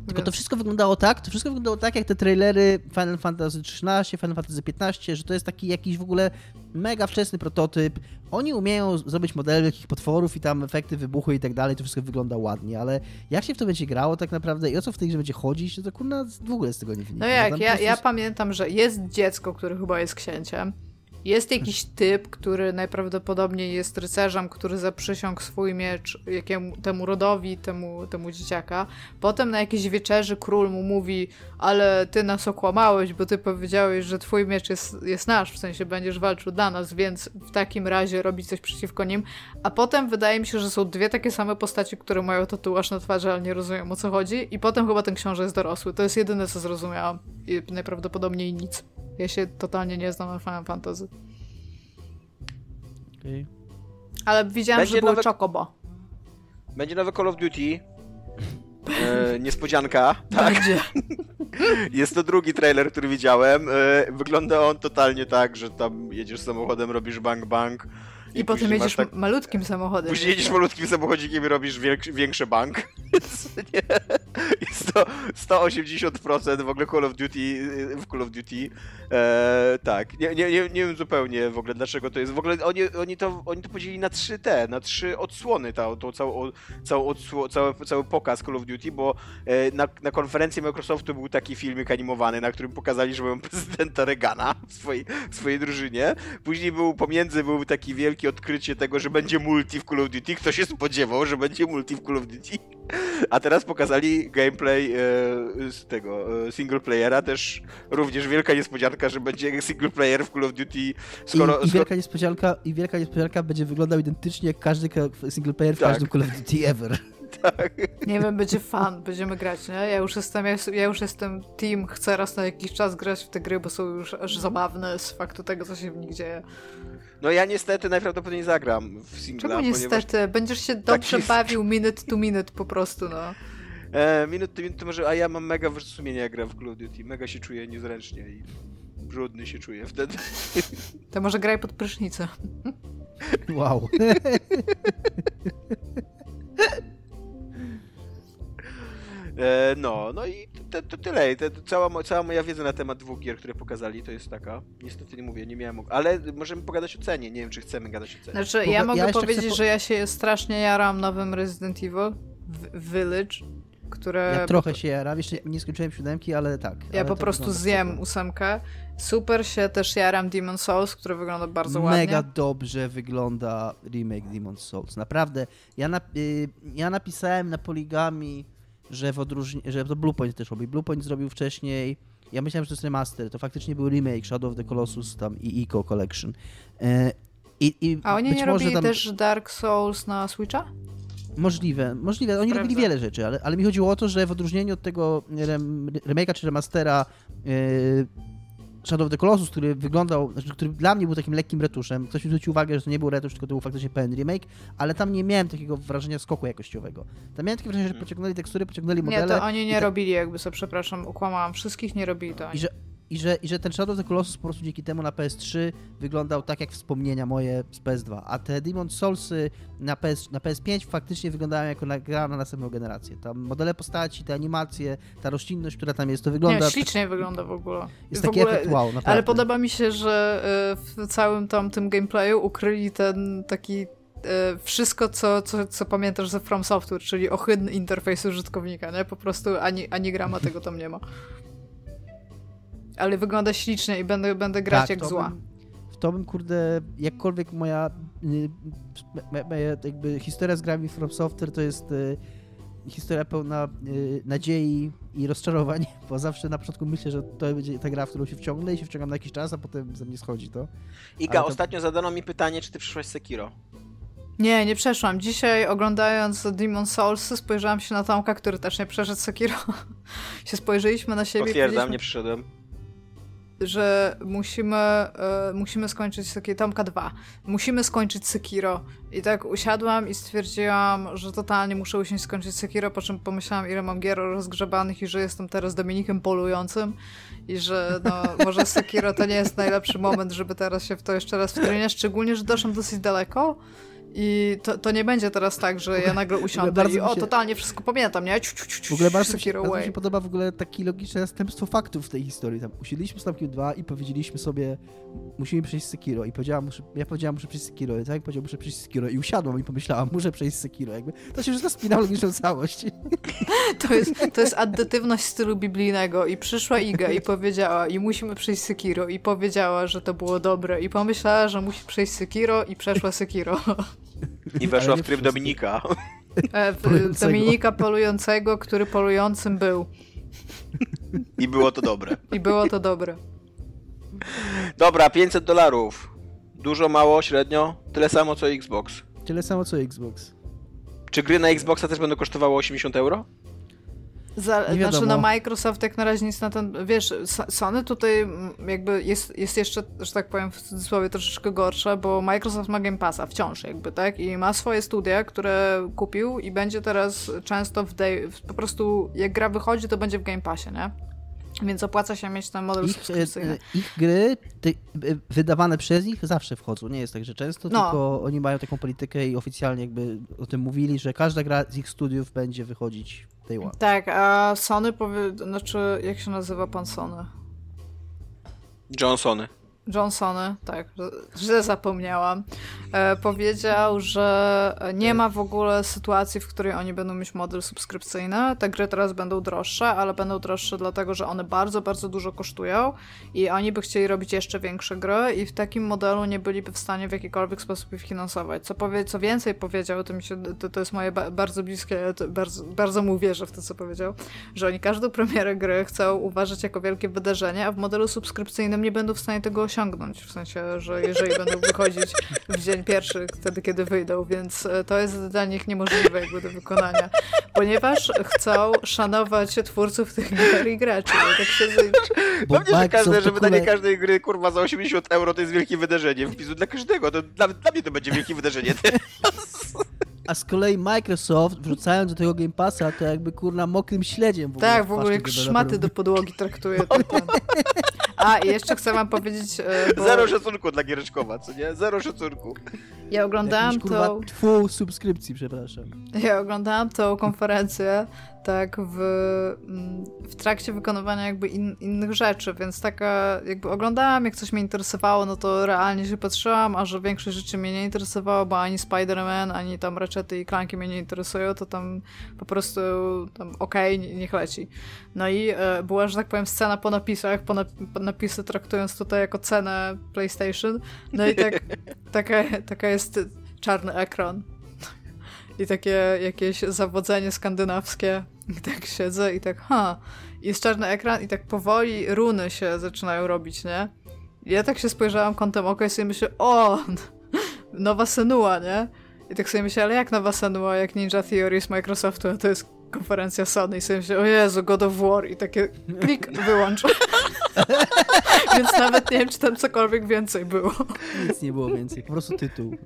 Tylko to wszystko wyglądało tak, to wszystko wyglądało tak, jak te trailery Final Fantasy XIII, Final Fantasy XV, że to jest taki jakiś w ogóle mega wczesny prototyp. Oni umieją zrobić modele wielkich potworów i tam efekty wybuchu i tak dalej, to wszystko wygląda ładnie, ale jak się w to będzie grało tak naprawdę i o co w tej grze będzie chodzić, to, to kurna w ogóle z tego nie wynika. No jak, ja, ja pamiętam, że jest dziecko, które chyba jest księciem. Jest jakiś typ, który najprawdopodobniej jest rycerzem, który zaprzysiągł swój miecz jakiemu, temu rodowi, temu, temu dzieciaka. Potem na jakiejś wieczerzy król mu mówi, ale ty nas okłamałeś, bo ty powiedziałeś, że twój miecz jest, jest nasz, w sensie będziesz walczył dla nas, więc w takim razie robić coś przeciwko nim. A potem wydaje mi się, że są dwie takie same postaci, które mają tatuaż na twarzy, ale nie rozumiem o co chodzi. I potem chyba ten książę jest dorosły. To jest jedyne, co zrozumiałam. I najprawdopodobniej nic. Ja się totalnie nie znam na Final Fantasy. Okej. Ale widziałam, Będzie że były nowe- Chocobo. Będzie nowe Call of Duty. E, niespodzianka. Tak, Będzie. jest to drugi trailer, który widziałem. E, wygląda on totalnie tak, że tam jedziesz samochodem, robisz bang bang. I, potem później masz jedziesz tak- malutkim samochodem. Później jedziesz malutkim samochodzikiem i robisz większy, większy bank. Nie, Jest to 180% w ogóle Call of Duty w Call of Duty. E, tak, nie, nie, nie, nie wiem zupełnie w ogóle dlaczego to jest. W ogóle oni, oni, to, oni to podzielili na trzy te, na trzy odsłony, tą, tą całą, całą odsło, cały, cały pokaz Call of Duty, bo e, na, na konferencji Microsoftu był taki filmik animowany, na którym pokazali, że mają prezydenta Reagana w swojej, w swojej drużynie. Później był pomiędzy był taki wielkie odkrycie tego, że będzie multi w Call of Duty. Kto się spodziewał, że będzie multi w Call of Duty? A teraz pokazali gameplay e, z tego e, single playera, też również wielka niespodzianka, że będzie single player w Call of Duty. Skoro, I, I wielka niespodzianka, i wielka niespodzianka będzie wyglądał identycznie jak każdy ka- single player w Tak. każdym Call of Duty ever. tak, Nie wiem, będzie fan, będziemy grać, nie? Ja już jestem, ja, ja już jestem team, chcę raz na jakiś czas grać w te gry, bo są już aż zabawne z faktu tego, co się w nich dzieje. No ja niestety najprawdopodobniej zagram w singla, Czemu niestety? Będziesz się dobrze jest. bawił minute to minute po prostu, no. e, minut to minut to może, a ja mam mega wyrzut sumienia jak gram w Call of Duty, mega się czuję niezręcznie i brudny się czuję wtedy. To może graj pod prysznicę. Wow. E, no, no i to, to tyle. To, to cała, cała moja wiedza na temat dwóch gier, które pokazali, to jest taka. Niestety nie mówię, nie miałem. Ale możemy pogadać o cenie. Nie wiem, czy chcemy gadać o cenie. Znaczy, ja ja mogę chcę powiedzieć, po- że ja się strasznie jaram nowym Resident Evil Village, które... Ja trochę się jaram, jeszcze nie skończyłem siódemki, ale tak. Ja ale po to prostu zjem spoko. ósemkę. Super się też jaram Demon Souls, który wygląda bardzo Mega ładnie. dobrze wygląda remake Demon's Souls. Naprawdę. Ja, na, y, ja napisałem na poligami, że w odróżnieniu, że to Bluepoint też robi. Bluepoint zrobił wcześniej. Ja myślałem, że to jest remaster. To faktycznie był remake Shadow of the Colossus tam i Eco Collection. E, i, i A oni być nie może robili tam... też Dark Souls na Switcha? Możliwe, możliwe. Oni Sprawdzę. robili wiele rzeczy, ale, ale mi chodziło o to, że w odróżnieniu od tego rem, remake'a czy remastera yy, Shadow of the Colossus, który wyglądał, znaczy, który dla mnie był takim lekkim retuszem. Ktoś mi zwrócił uwagę, że to nie był retusz, tylko to był faktycznie pełen remake, ale tam nie miałem takiego wrażenia skoku jakościowego. Tam miałem takie wrażenie, że pociągnęli tekstury, pociągnęli Nie, modele. to oni i nie te- robili, jakby sobie, przepraszam, ukłamałam wszystkich, nie robili to I oni. że, i, że, I że ten Shadow of the Colossus po prostu dzięki temu na PS3 wyglądał tak jak wspomnienia moje z PS2, a te Demon Soulsy na, PS, na PS5 faktycznie wyglądają jako na, gra na następną generację. Tam modele postaci, te animacje, ta roślinność, która tam jest, to wygląda... Nie, ślicznie wygląda w ogóle. jest w taki ogóle, efekt wow, naprawdę. Ale podoba mi się, że y, w całym tam tym gameplayu ukryli ten taki y, wszystko, co, co, co pamiętasz ze From Software, czyli ohydny interfejs użytkownika, nie? Po prostu ani, ani grama tego tam nie ma. Ale wygląda ślicznie i będę, będę grać Tak, jak to zła. Bym, w to bym, kurde, jakkolwiek moja y, me- jakby historia z grami From Software to jest y, historia pełna y, nadziei i rozczarowań, bo zawsze na początku myślę, że to będzie ta gra, w którą się wciągnę i się wciągam na jakiś czas, a potem ze mnie schodzi to. Iga, to- ostatnio zadano mi pytanie, czy ty przyszłaś Sekiro. Nie, nie przeszłam. Dzisiaj oglądając Demon Souls spojrzałam się na Tomka, który też nie przeszedł Sekiro. się spojrzeliśmy na siebie i Potwierdzam, powiedzieliśmy, nie przyszedłem. Że musimy, e, musimy skończyć Sekiro, Tomka 2. Musimy skończyć Sekiro. I tak usiadłam i stwierdziłam, że totalnie muszę usiąść skończyć Sekiro, po czym pomyślałam, ile mam gier rozgrzebanych i że jestem teraz Dominikiem polującym i że no, może Sekiro to nie jest najlepszy moment, żeby teraz się w to jeszcze raz wtryniać, szczególnie, że doszłam dosyć daleko I to, to nie będzie teraz tak, że ja nagle usiądę bardzo i o, się- totalnie wszystko pamiętam, nie? Ciu, ciu, ciu, W ogóle bardzo mi, się, bardzo mi się podoba w ogóle takie logiczne następstwo faktów w tej historii. Tam usiedliśmy z Tomkiem 2 i powiedzieliśmy sobie, musimy przejść Sekiro. I powiedziałam, muszę, ja powiedziałam, muszę przejść Sekiro. I tak powiedział, muszę przejść Sekiro. I usiadłam i pomyślałam, muszę przejść Sekiro. Jakby to się już zaspina w logiczną całość. To jest, to jest addytywność stylu biblijnego i przyszła Iga i powiedziała i musimy przejść Sekiro i powiedziała, że to było dobre i pomyślała, że musi przejść Sekiro i przeszła Sekiro. I weszła w tryb. Dominika. E, w-. Dominika polującego, który polującym był. I było to dobre. I było to dobre. Dobra, 500 dolarów. Dużo, mało, średnio? Tyle samo co Xbox. Tyle samo co Xbox. Czy gry na Xboxa też będą kosztowały 80 euro? Za, Nie znaczy no Microsoft jak na razie nic na ten, wiesz, Sony tutaj jakby jest, jest jeszcze, że tak powiem w cudzysłowie troszeczkę gorsze, bo Microsoft ma Game Passa wciąż jakby, tak? I ma swoje studia, które kupił i będzie teraz często w, day, w po prostu jak gra wychodzi, to będzie w Game Passie, nie? Więc opłaca się mieć ten model Ich, e, subskrypcyjny. e, ich gry ty, e, wydawane przez nich zawsze wchodzą. Nie jest tak, że często, No. tylko oni mają taką politykę i oficjalnie jakby o tym mówili, że każda gra z ich studiów będzie wychodzić day one. Tak, a Sony powie, znaczy jak się nazywa pan Sony? Johnsony. Johnsony, tak, źle zapomniałam, e, powiedział, że nie ma w ogóle sytuacji, w której oni będą mieć model subskrypcyjny. Te gry teraz będą droższe, ale będą droższe dlatego, że one bardzo, bardzo dużo kosztują i oni by chcieli robić jeszcze większe gry i w takim modelu nie byliby w stanie w jakikolwiek sposób ich finansować. Co, powie, co więcej powiedział, to, mi się, to, to jest moje ba bardzo bliskie, bardzo, bardzo mu wierzę w to, co powiedział, że oni każdą premierę gry chcą uważać jako wielkie wydarzenie, a w modelu subskrypcyjnym nie będą w stanie tego osiągnąć. W sensie, że jeżeli będą wychodzić w dzień pierwszy, wtedy kiedy wyjdą, więc e, to jest dla nich niemożliwe jakby do wykonania. Ponieważ chcą szanować twórców tych gier i graczy. I tak się Pewnie, że, każde, że wydanie każdej gry kurwa za 80 euro to jest wielkie wydarzenie. Wpisu dla każdego. To dla, dla mnie to będzie wielkie wydarzenie. A z kolei Microsoft, wrzucając do tego Game Passa, to jakby kurna mokrym śledziem w ogóle. Tak, w ogóle jak szmaty do podłogi traktuje. ten- ten. A, i jeszcze chcę wam powiedzieć, e, bo Zero szacunku dla Giereczkowa, co nie? Zero szacunku. ja oglądałam Jakiś, kurwa, to... tfu subskrypcji, przepraszam. Ja oglądałam tą konferencję tak w, mm, w trakcie wykonywania jakby in, innych rzeczy, więc taka jakby oglądałam, jak coś mnie interesowało, no to realnie się patrzyłam, a że większość rzeczy mnie nie interesowało, bo ani Spider-Man, ani tam Ratchety i Clanki mnie nie interesują, to tam po prostu tam okej, nie- niech leci. No i e, była, że tak powiem, scena po napisach, po, nap- po napisy traktując tutaj jako cenę PlayStation, no i tak taka, taka jest czarny ekran i takie jakieś zawodzenie skandynawskie. I tak siedzę i tak, ha. Jest czarny ekran i tak powoli runy się zaczynają robić, nie? I ja tak się spojrzałam kątem oka i sobie myślę, o, nowa Senua, nie? I tak sobie myślę, ale jak nowa Senua, jak Ninja Theory z Microsoftu, to jest konferencja Sony i sobie myślę, o Jezu, God of War i takie klik, wyłącz. Więc nawet nie wiem, czy tam cokolwiek więcej było. Nic nie było więcej, po prostu tytuł.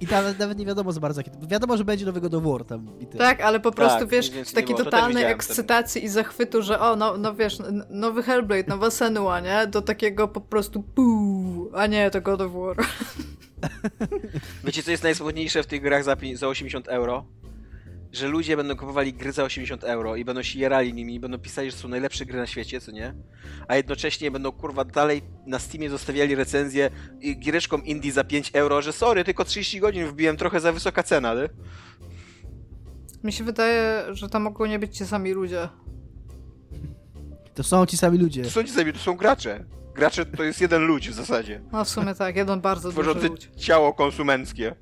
I nawet, nawet nie wiadomo za bardzo, jaki to... Wiadomo, że będzie nowego do War tam i tyle. Tak, ale po prostu, Tak, wiesz, z takiej. To totalnej ekscytacji i zachwytu, że o, no, no wiesz, nowy Hellblade, nowa Senua, nie? Do takiego po prostu puu, a nie, to God of War. Wiecie, co jest najsmutniejsze w tych grach za, za 80 euro? Że ludzie będą kupowali gry za 80 euro i będą się jarali nimi i będą pisali, że są najlepsze gry na świecie, co nie? A jednocześnie będą kurwa dalej na Steamie zostawiali recenzję i giereczką indie za 5 euro, że sorry, tylko 30 godzin wbiłem, trochę za wysoka cena, nie? Mi się wydaje, że tam mogą nie być ci sami ludzie. To są ci sami ludzie. To są ci sami, to są gracze. Gracze to jest jeden ludź w zasadzie. No w sumie tak, jeden bardzo duży ludź. ciało konsumenckie.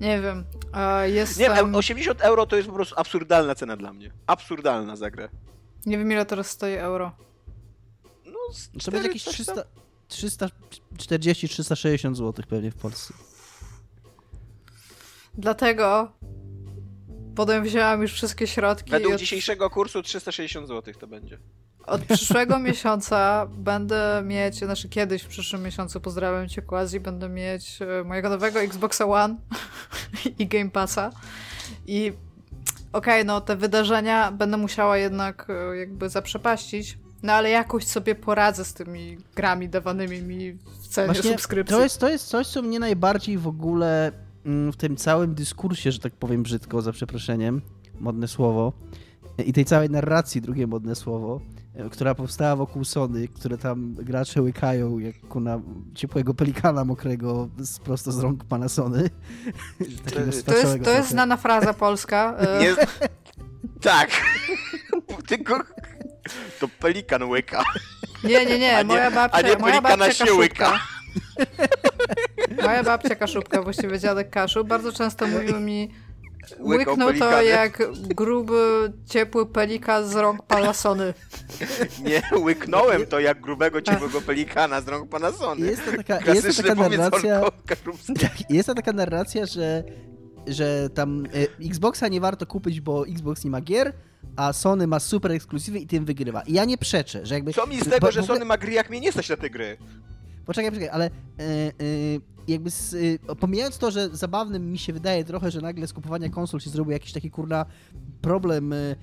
Nie wiem, e, jest Nie, tam... e, 80 euro to jest po prostu absurdalna cena dla mnie. Absurdalna za grę. Nie wiem ile teraz stoi euro. No, z To będzie jakieś coś tam. 300, 340-360 zł pewnie w Polsce. Dlatego potem wzięłam już wszystkie środki Według od, dzisiejszego kursu 360 zł to będzie. Od przyszłego miesiąca będę mieć, znaczy kiedyś w przyszłym miesiącu, pozdrawiam cię Quasi, będę mieć e, mojego nowego Xboxa One i Game Passa i okej, no te wydarzenia będę musiała jednak e, jakby zaprzepaścić, No ale jakoś sobie poradzę z tymi grami dawanymi mi w cenie Właśnie subskrypcji. to jest, to jest coś, co mnie najbardziej w ogóle mm, w tym całym dyskursie, że tak powiem brzydko, za przeproszeniem, modne słowo, i tej całej narracji, drugie modne słowo, która powstała wokół Sony, które tam gracze łykają jak na ciepłego pelikana mokrego z, prosto z rąk pana Sony. To To jest, to jest trochę. znana fraza polska. e, Nie... tak. Tylko to pelikan łyka. Nie, nie, nie, A nie- moja babcia, a nie moja pelikana babcia się Kaszubka. łyka. Moja babcia Kaszubka, właściwie dziadek Kaszub, bardzo często mówił mi Łyknął to jak gruby, ciepły pelikan z rąk palasony. Nie, łyknąłem to jak grubego, ciepłego pelikana z rąk pana Sony. Jest to taka, jest to taka narracja. Tak, jest to taka narracja, że, że tam e, Xboxa nie warto kupić, bo Xbox nie ma gier, a Sony ma super ekskluzywy i tym wygrywa. I ja nie przeczę, że jakby... Co mi z tego, bo- że Sony ma gry, jak mnie nie stać na te gry? Poczekaj, poczekaj, ale e, e, jakby z, e, pomijając to, że zabawnym mi się wydaje trochę, że nagle z kupowania konsol się zrobił jakiś taki kurna problem e, e,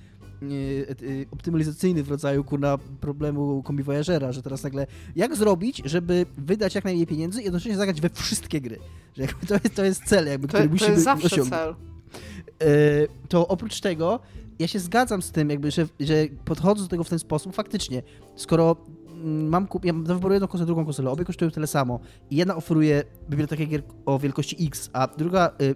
optymalizacyjny w rodzaju kurna problemu kombi Voyagera, że teraz nagle jak zrobić, żeby wydać jak najmniej pieniędzy i jednocześnie zagrać we wszystkie gry. Że jakby to, jest, to jest cel, jakby, To, który to jest zawsze osiągnąć. cel. E, to oprócz tego ja się zgadzam z tym, jakby, że, że podchodzę do tego w ten sposób, faktycznie, skoro mam, kup- ja mam do wyboru jedną konsolę, drugą konsolę, obie kosztują tyle samo i jedna oferuje bibliotekę gier o wielkości X, a druga y,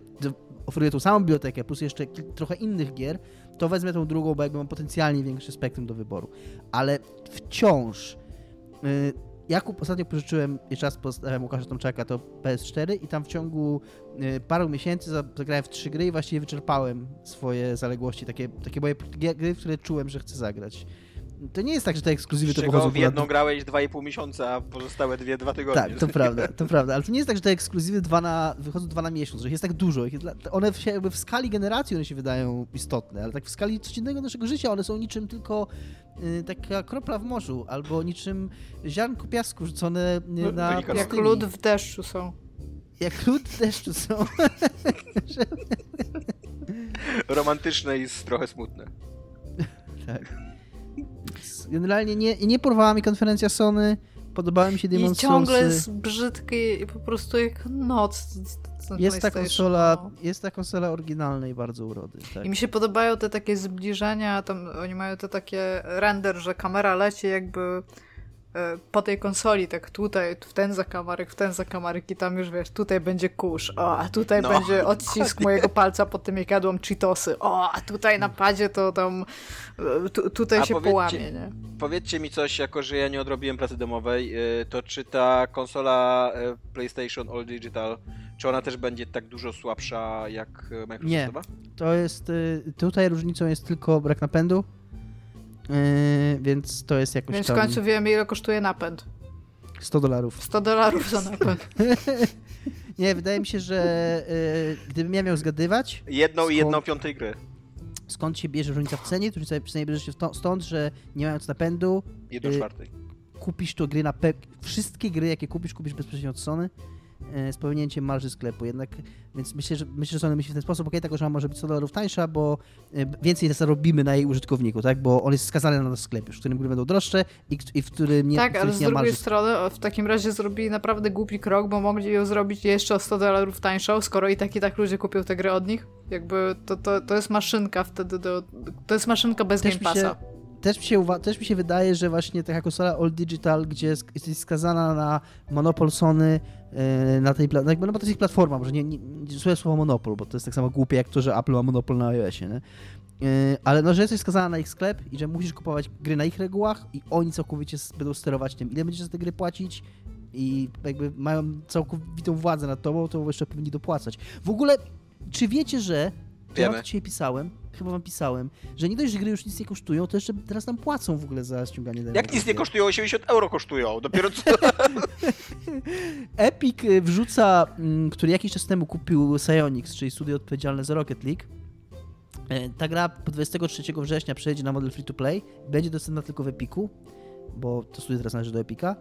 oferuje tą samą bibliotekę plus jeszcze trochę innych gier, to wezmę tą drugą, bo jakby mam potencjalnie większe spektrum do wyboru. Ale wciąż y, ja kup, ostatnio pożyczyłem, jeszcze raz postawiam Łukasza Tomczaka, to PS4 i tam w ciągu y, paru miesięcy za- zagrałem w trzy gry i właściwie wyczerpałem swoje zaległości, takie, takie moje gry, w które czułem, że chcę zagrać. To nie jest tak, że te ekskluzywy to pochodzą w jedną grałeś 2,5 miesiąca, a pozostałe dwie, dwa tygodnie. Tak, to prawda, to prawda, ale to nie jest tak, że te ekskluzywy dwa na, wychodzą dwa na miesiąc, że ich jest tak dużo. Ich one się, jakby w skali generacji one się wydają istotne, ale tak w skali codziennego naszego życia one są niczym tylko y, taka kropla w morzu, albo niczym ziarnko piasku rzucone y, No, na. Jak lód w deszczu są. Jak lód w deszczu są. Romantyczne i trochę smutne. tak. Generalnie nie, nie porwała mi konferencja Sony, podobała mi się Demon's I ciągle Soulsy. jest brzydki i po prostu jak noc. Jest ta konsola, no. jest ta konsola oryginalnej bardzo urody. Tak. I mi się podobają te takie zbliżenia, tam oni mają te takie render, że kamera leci jakby po tej konsoli, tak tutaj, w ten zakamarek, w ten zakamarek i tam już wiesz, tutaj będzie kurz, o, a tutaj No, będzie odcisk mojego palca po tym jak jadłam cheetosy, o, a tutaj na padzie to tam, e, tu, tutaj A się połamie, nie? Powiedzcie mi coś, jako że ja nie odrobiłem pracy domowej, y, to czy ta konsola PlayStation All Digital, czy ona też będzie tak dużo słabsza jak Microsoftowa? To jest. Tutaj różnicą jest tylko brak napędu. Yy, więc to jest jakoś Więc w tam końcu wiemy ile kosztuje napęd. 100 dolarów. 100 dolarów za napęd. Nie, wydaje mi się, że yy, gdybym ja miał zgadywać, Jedną i jedną piątej gry. skąd się bierze różnica w cenie, to różnica w cenie bierze się stąd, że nie mając napędu, Jedną Y, czwartej. kupisz to gry na pe- wszystkie gry, jakie kupisz, kupisz bezpośrednio od Sony z pominięciem marży sklepu. Jednak, więc myślę, że myślę, że Sony myśli w ten sposób, okej, ta konsola może być 100 dolarów tańsza, bo e, więcej zarobimy na jej użytkowniku, tak? Bo on jest skazany na nasz sklep, już, w którym gry będą droższe i, i w którym nie, tak, ale z drugiej marży strony w takim razie zrobili naprawdę głupi krok, bo mogli ją zrobić jeszcze o 100 dolarów tańszą, skoro i tak i tak ludzie kupią te gry od nich. Jakby to, to, to jest maszynka wtedy do... To jest maszynka bez Też Game Passa. Też mi, się też mi się wydaje, że właśnie taka konsola All Digital, gdzie jesteś skazana na monopol Sony, e, na tej no no bo to jest ich platforma, może nie, nie, nie słowo monopol, bo to jest tak samo głupie jak to, że Apple ma monopol na iOSie, nie? E, Ale no, że jesteś skazana na ich sklep i że musisz kupować gry na ich regułach i oni całkowicie będą sterować tym, ile będziesz za te gry płacić i jakby mają całkowitą władzę nad tobą, to jeszcze powinni dopłacać. W ogóle, czy wiecie, że ja Wiemy. wam dzisiaj pisałem, chyba wam pisałem, że nie dość, że gry już nic nie kosztują, to jeszcze teraz nam płacą w ogóle za ściąganie Jak demo. nic nie kosztują, 80 euro kosztują. Dopiero co... Epic y, wrzuca, mm, który jakiś czas temu kupił Psyonix, czyli studio odpowiedzialne za Rocket League. E, Ta gra po 23 września przejdzie na model free to play. Będzie dostępna tylko w Epiku, bo to studio teraz należy do Epika,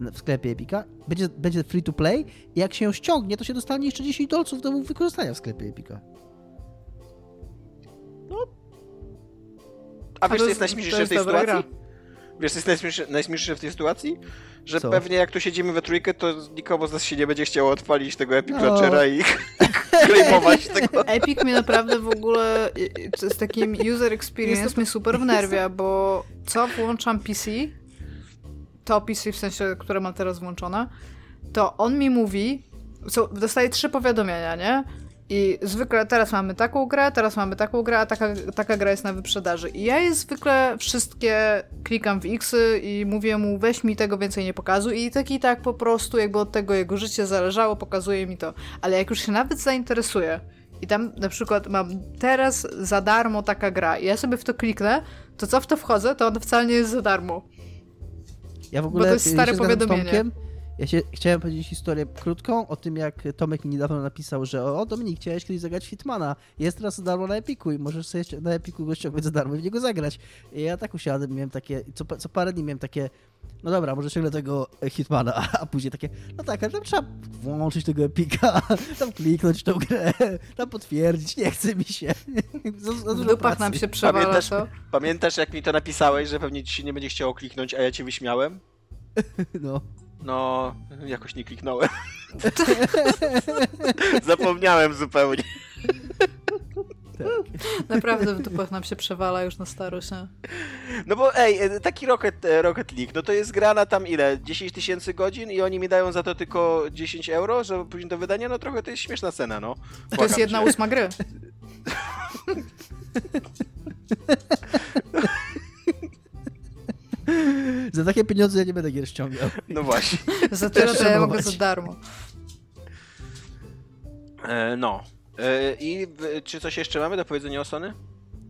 w sklepie Epika. Będzie, będzie free to play i jak się ją ściągnie, to się dostanie jeszcze 10 dolców do wykorzystania w sklepie Epika. A A wiesz, to co jest najśmieszniejsze w tej sytuacji? Wiesz, co jest najśmieszsze w tej sytuacji? Że Co? pewnie jak tu siedzimy we trójkę, to nikomu z nas się nie będzie chciało odpalić tego Epic No. Launchera i claimować tego. Epic mnie naprawdę w ogóle z takim user experience Jest to- mnie super wnerwia, bo co włączam PC, to PC w sensie, które mam teraz włączone, to on mi mówi, co, dostaję trzy powiadomienia, nie? I zwykle teraz mamy taką grę, teraz mamy taką grę, a taka, taka gra jest na wyprzedaży. I ja je zwykle wszystkie klikam w X i mówię mu, weź mi tego więcej nie pokazuj. I tak i tak po prostu, jakby od tego jego życie zależało, pokazuje mi to. Ale jak już się nawet zainteresuję i tam na przykład mam teraz za darmo taka gra i ja sobie w to kliknę, to co w to wchodzę, to on wcale nie jest za darmo. Ja w ogóle to jest stare powiadomienie. Ja się chciałem powiedzieć historię krótką o tym, jak Tomek mi niedawno napisał, że o Dominik, chciałeś kiedyś zagrać Hitmana. Jest teraz za darmo na Epiku i możesz sobie jeszcze na Epiku go ściągnąć za darmo i w niego zagrać. I ja tak usiadłem, miałem takie, co, co parę dni miałem takie, no dobra, może ściągnę tego Hitmana, a później takie, no tak, ale tam trzeba włączyć tego Epika, tam kliknąć tą grę, tam potwierdzić, nie chce mi się. za, za W dupach nam się przewala Pamiętasz- to. Pamiętasz, jak mi to napisałeś, że pewnie ci się nie będzie chciało kliknąć, a ja cię wyśmiałem? No. No, jakoś nie kliknąłem. Zapomniałem zupełnie. Naprawdę w dupach nam się przewala już na starość, nie? No bo ej, e, taki Rocket, e, Rocket League, no to jest gra na tam ile? 10 tysięcy godzin i oni mi dają za to tylko 10 euro, żeby później do wydania? No trochę to jest śmieszna cena, no. To jest jedna ósma gry. Za takie pieniądze ja nie będę gier ściągał. No właśnie. Za tyle to ja mogę za darmo. E, no. E, I w, czy coś jeszcze mamy do powiedzenia o Sony?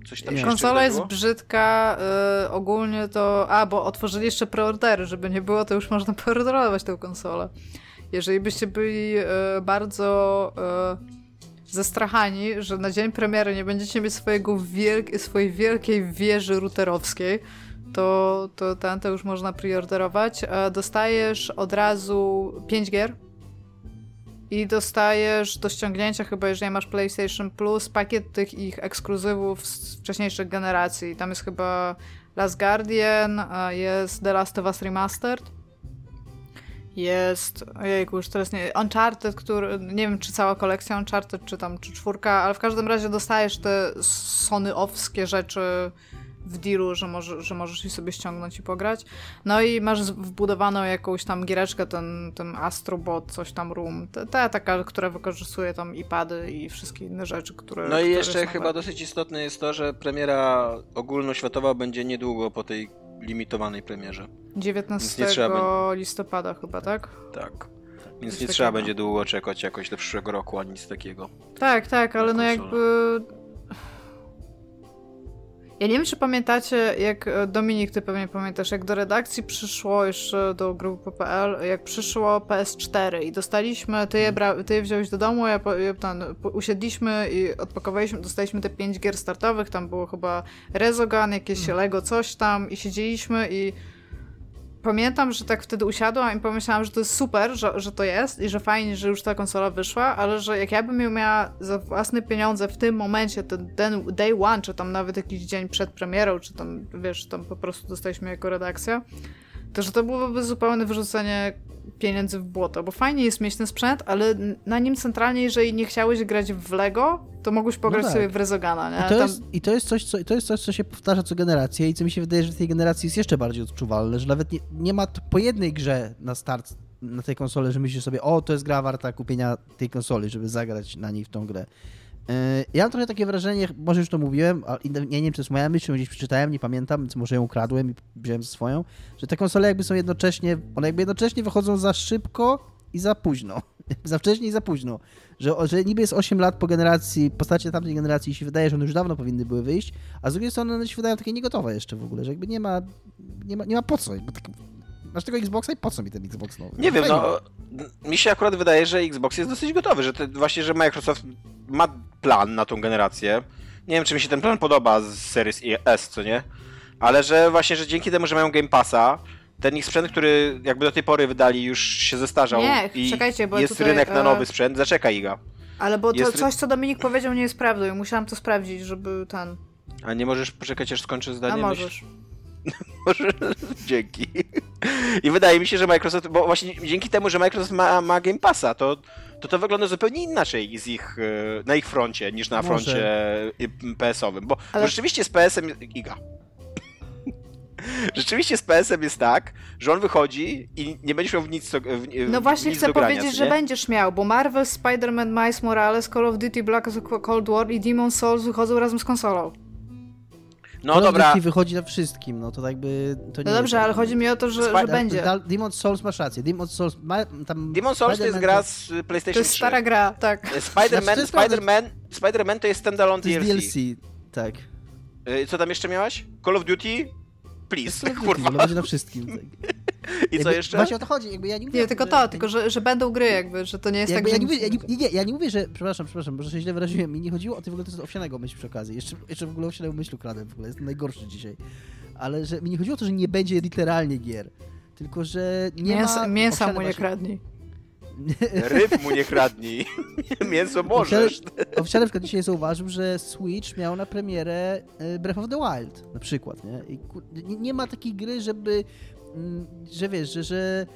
Coś tam Nie. się jeszcze Konsola jest wydarzyło? brzydka, y, ogólnie to... A, bo otworzyli jeszcze preordery, żeby nie było, to już można preorderować tę konsolę. Jeżeli byście byli y, bardzo y, zestrachani, że na dzień premiery nie będziecie mieć swojego wielk- swojej wielkiej wieży routerowskiej, to, to ten to już można preorderować. Dostajesz od razu 5 gier i dostajesz do ściągnięcia, chyba jeżeli masz PlayStation Plus, pakiet tych ich ekskluzywów z wcześniejszych generacji. Tam jest chyba Last Guardian, jest The Last of Us Remastered. Jest, ojejku, już teraz nie, Uncharted, który, nie wiem czy cała kolekcja Uncharted, czy tam, czy czwórka, ale w każdym razie dostajesz te Sony-owskie rzeczy w dealu, że, może, że możesz je sobie ściągnąć i pograć. No i masz wbudowaną jakąś tam giereczkę, ten, ten Astrobot, coś tam Room, ta, ta taka, która wykorzystuje tam iPady i wszystkie inne rzeczy, które No i jeszcze chyba dosyć istotne jest to, że premiera ogólnoświatowa będzie niedługo po tej limitowanej premierze. 19 nie trzeba listopada chyba, tak? Tak. Więc Coś nie trzeba będzie długo czekać jakoś do przyszłego roku, ani nic takiego. Tak, tak, ale no jakby... Ja nie wiem, czy pamiętacie, jak e, Dominik, ty pewnie pamiętasz, jak do redakcji przyszło jeszcze do grupy PPL, jak przyszło PS4 i dostaliśmy, ty je, bra- ty je wziąłeś do domu, ja, po, ja ten, po- usiedliśmy i odpakowaliśmy, dostaliśmy te pięć gier startowych, tam było chyba Rezogun, jakieś Lego coś tam i siedzieliśmy i pamiętam, że tak wtedy usiadłam i pomyślałam, że to jest super, że, że to jest i że fajnie, że już ta konsola wyszła, ale że jak ja bym ją miała za własne pieniądze w tym momencie, ten, ten day one, czy tam nawet jakiś dzień przed premierą, czy tam, wiesz, tam po prostu dostaliśmy jako redakcja, to że to byłoby zupełne wyrzucenie pieniędzy w błoto, bo fajnie jest mieć ten sprzęt, ale na nim centralnie, jeżeli nie chciałeś grać w Lego, to mogłeś pograć tak. sobie w Rezogana, nie? I to, Tam- jest, I to jest coś, co, to jest coś, co się powtarza co generację i co mi się wydaje, że w tej generacji jest jeszcze bardziej odczuwalne, że nawet nie, nie ma po jednej grze na start na tej konsoli, że myślisz sobie, o, to jest gra warta kupienia tej konsoli, żeby zagrać na niej w tą grę. Yy, Ja mam trochę takie wrażenie, może już to mówiłem, ale nie wiem, czy to jest moja myśl, czy gdzieś przeczytałem, nie pamiętam, więc może ją ukradłem i wziąłem swoją, że te konsole jakby są jednocześnie, one jakby jednocześnie wychodzą za szybko i za późno. za wcześnie i za późno. Że, że niby jest 8 lat po generacji, postacie tamtej generacji i się wydaje, że one już dawno powinny były wyjść, a z drugiej strony one się wydają takie niegotowe jeszcze w ogóle, że jakby nie ma, nie ma, nie ma po co. Jakby tak, masz tego Xboxa i po co mi ten Xbox nowy? Nie wiem, Fajnie. no mi się akurat wydaje, że Xbox jest dosyć gotowy, że te, właśnie, że Microsoft ma plan na tą generację. Nie wiem, czy mi się ten plan podoba z Series S, co nie? Ale że właśnie, że dzięki temu, że mają Game Passa, ten ich sprzęt, który jakby do tej pory wydali, już się zestarzał Nie, i czekajcie, bo jest tutaj, rynek na e, nowy sprzęt, zaczeka Iga. Ale bo to jest coś, co Dominik powiedział, nie jest prawdą i musiałam to sprawdzić, żeby ten... A nie możesz poczekać, aż skończę A zdanie? myśl? Może dzięki. I wydaje mi się, że Microsoft, bo właśnie dzięki temu, że Microsoft ma, ma Game Passa, to, to to wygląda zupełnie inaczej z ich, e, na ich froncie niż na Może. froncie e, PS-owym. Bo, Ale- bo rzeczywiście z PS-em. Giga. Rzeczywiście z PS-em jest tak, że on wychodzi i nie będziesz miał w nic, do- w, No właśnie nic chcę do grania, powiedzieć, co że będziesz miał, bo Marvel, Spider-Man, Miles Morales, Call of Duty, Black Ops Cold War i Demon Souls wychodzą razem z konsolą. No Call dobra, Duty wychodzi na wszystkim, no to jakby... To nie No dobrze, jest- ale chodzi mi o to, że, Spi- że będzie. Demon's Souls masz rację. Demon's Souls ma, tam... Demon Souls to jest gra z To PlayStation jest 3. stara gra, tak. E, Spider-Man, Znaczy, to. Spider-Man, Spider-Man to jest standalone To jest DLC. DLC, tak. E, Co tam jeszcze miałaś? Call of Duty? Please, kurwa. ale będzie na wszystkim. I co jeszcze? Właśnie o to chodzi, jakby ja nie mówię... Nie, tylko że- to, tylko że, że będą gry jakby, że to nie jest Jakby tak, ja, że... nie mówię, ja, nie, nie, ja nie mówię, że. Przepraszam, przepraszam, może się źle wyraziłem. Mi nie chodziło o to w ogóle to jest owsianego myśl przy okazji. Jeszcze, jeszcze w ogóle owsianego myślu kradłem w ogóle. Jestem najgorszy dzisiaj. Ale że mi nie chodziło o to, że nie będzie literalnie gier. Tylko, że nie Mięsa, ma. mięsa mu nie kradnij. Ryb mu nie kradnij. Mięso możesz. Owsiany na przykład dzisiaj zauważył, że Switch miał na premierę e, Breath of the Wild na przykład, nie? I nie, ma takiej gry, żeby mm, że wiesz, że, że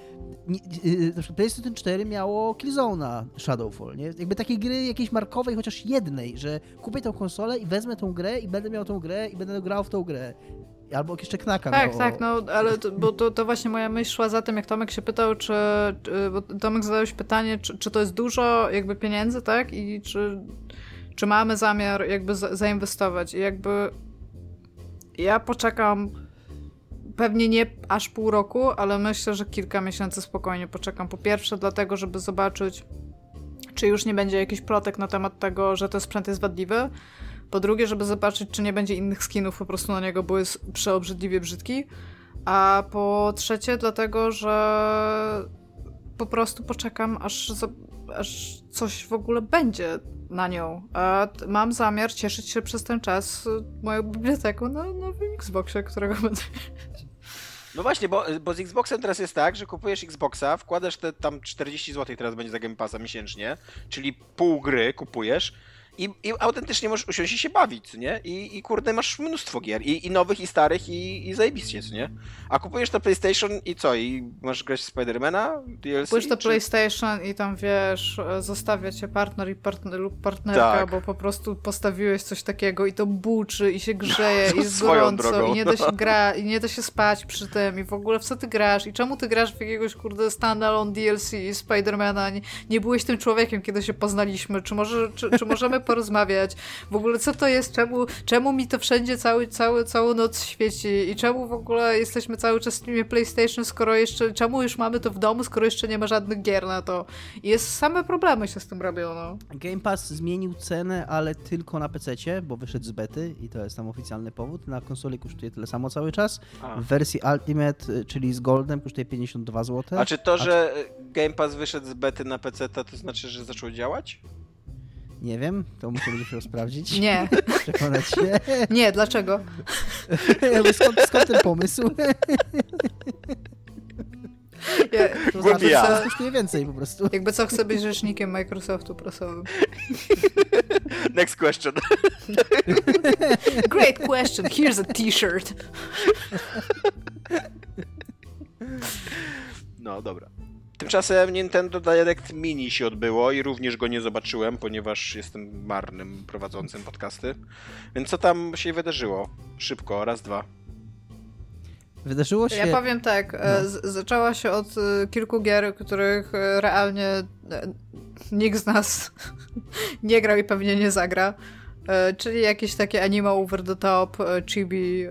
nie, yy, na przykład PlayStation 4 miało Killzone'a Shadowfall, nie? Jakby takiej gry jakiejś markowej, chociaż jednej, że kupię tą konsolę i wezmę tą grę i będę miał tą grę i będę grał w tą grę. Albo jeszcze knaka Tak, miało. tak, no ale to, bo to, to właśnie moja myśl szła za tym, jak Tomek się pytał, czy, czy Tomek zadałeś pytanie, czy, czy to jest dużo jakby pieniędzy, tak? I czy, czy mamy zamiar jakby za, zainwestować. I jakby ja poczekam pewnie nie aż pół roku, ale myślę, że kilka miesięcy spokojnie poczekam. Po pierwsze dlatego, żeby zobaczyć, czy już nie będzie jakiś plotek na temat tego, że ten sprzęt jest wadliwy. Po drugie, żeby zobaczyć, czy nie będzie innych skinów po prostu na niego, bo jest przeobrzydliwie brzydki. A po trzecie, dlatego, że po prostu poczekam, aż, za- aż coś w ogóle będzie na nią. A mam zamiar cieszyć się przez ten czas y, moją biblioteką na nowym Xboxie, którego będę No właśnie, bo, bo z Xboxem teraz jest tak, że kupujesz Xboxa, wkładasz te tam 40 zł teraz będzie za Game Passa miesięcznie, czyli pół gry kupujesz i, i autentycznie możesz usiąść i się bawić, nie? I, i kurde, masz mnóstwo gier, i, i nowych, i starych, i, i zajebiście, nie? A kupujesz to PlayStation i co? I masz grać w Spidermana? DLC? Pójść do czy- PlayStation i tam wiesz, zostawia cię partner i partner lub partnerka, Tak. bo po prostu postawiłeś coś takiego i to buczy i się grzeje i jest gorąco drogą, i nie da się no. gra i nie da się spać przy tym i w ogóle w co ty grasz i czemu ty grasz w jakiegoś kurde standalone DLC Spidermana, nie, nie byłeś tym człowiekiem, kiedy się poznaliśmy, czy, może, czy, czy możemy porozmawiać, w ogóle co to jest, czemu, czemu mi to wszędzie cały, cały, całą noc świeci i czemu w ogóle jesteśmy cały czas w streamie PlayStation, skoro jeszcze, czemu już mamy to w domu, skoro jeszcze nie ma żadnych gier na to. I jest same problemy się z tym robią, no. Game Pass zmienił cenę, ale tylko na PC, bo wyszedł z bety i to jest tam oficjalny powód. Na konsoli kosztuje tyle samo cały czas. A. W wersji Ultimate, y, czyli z Goldem, kosztuje 52 zł. A czy to, że Game Pass wyszedł z bety na PC, to, to znaczy, że zaczął działać? Nie wiem, to musimy musiał sprawdzić. Nie, Przekonać się. nie, dlaczego? Jakby skąd, skąd ten pomysł? Ja, To Głupia. znaczy, że teraz kosztuje więcej po prostu. jakby co chcę być rzecznikiem Microsoftu prasowym. Next question. Great question, here's a t-shirt. No, dobra. Tymczasem Nintendo Direct Mini się odbyło i również go nie zobaczyłem, ponieważ jestem marnym prowadzącym podcasty. Więc co tam się wydarzyło? Szybko, raz, dwa. Wydarzyło się... Ja powiem tak, e, No. z- zaczęła się od e, kilku gier, których e, realnie nikt z nas nie grał i pewnie nie zagra. Czyli jakieś takie anime over the top, chibi,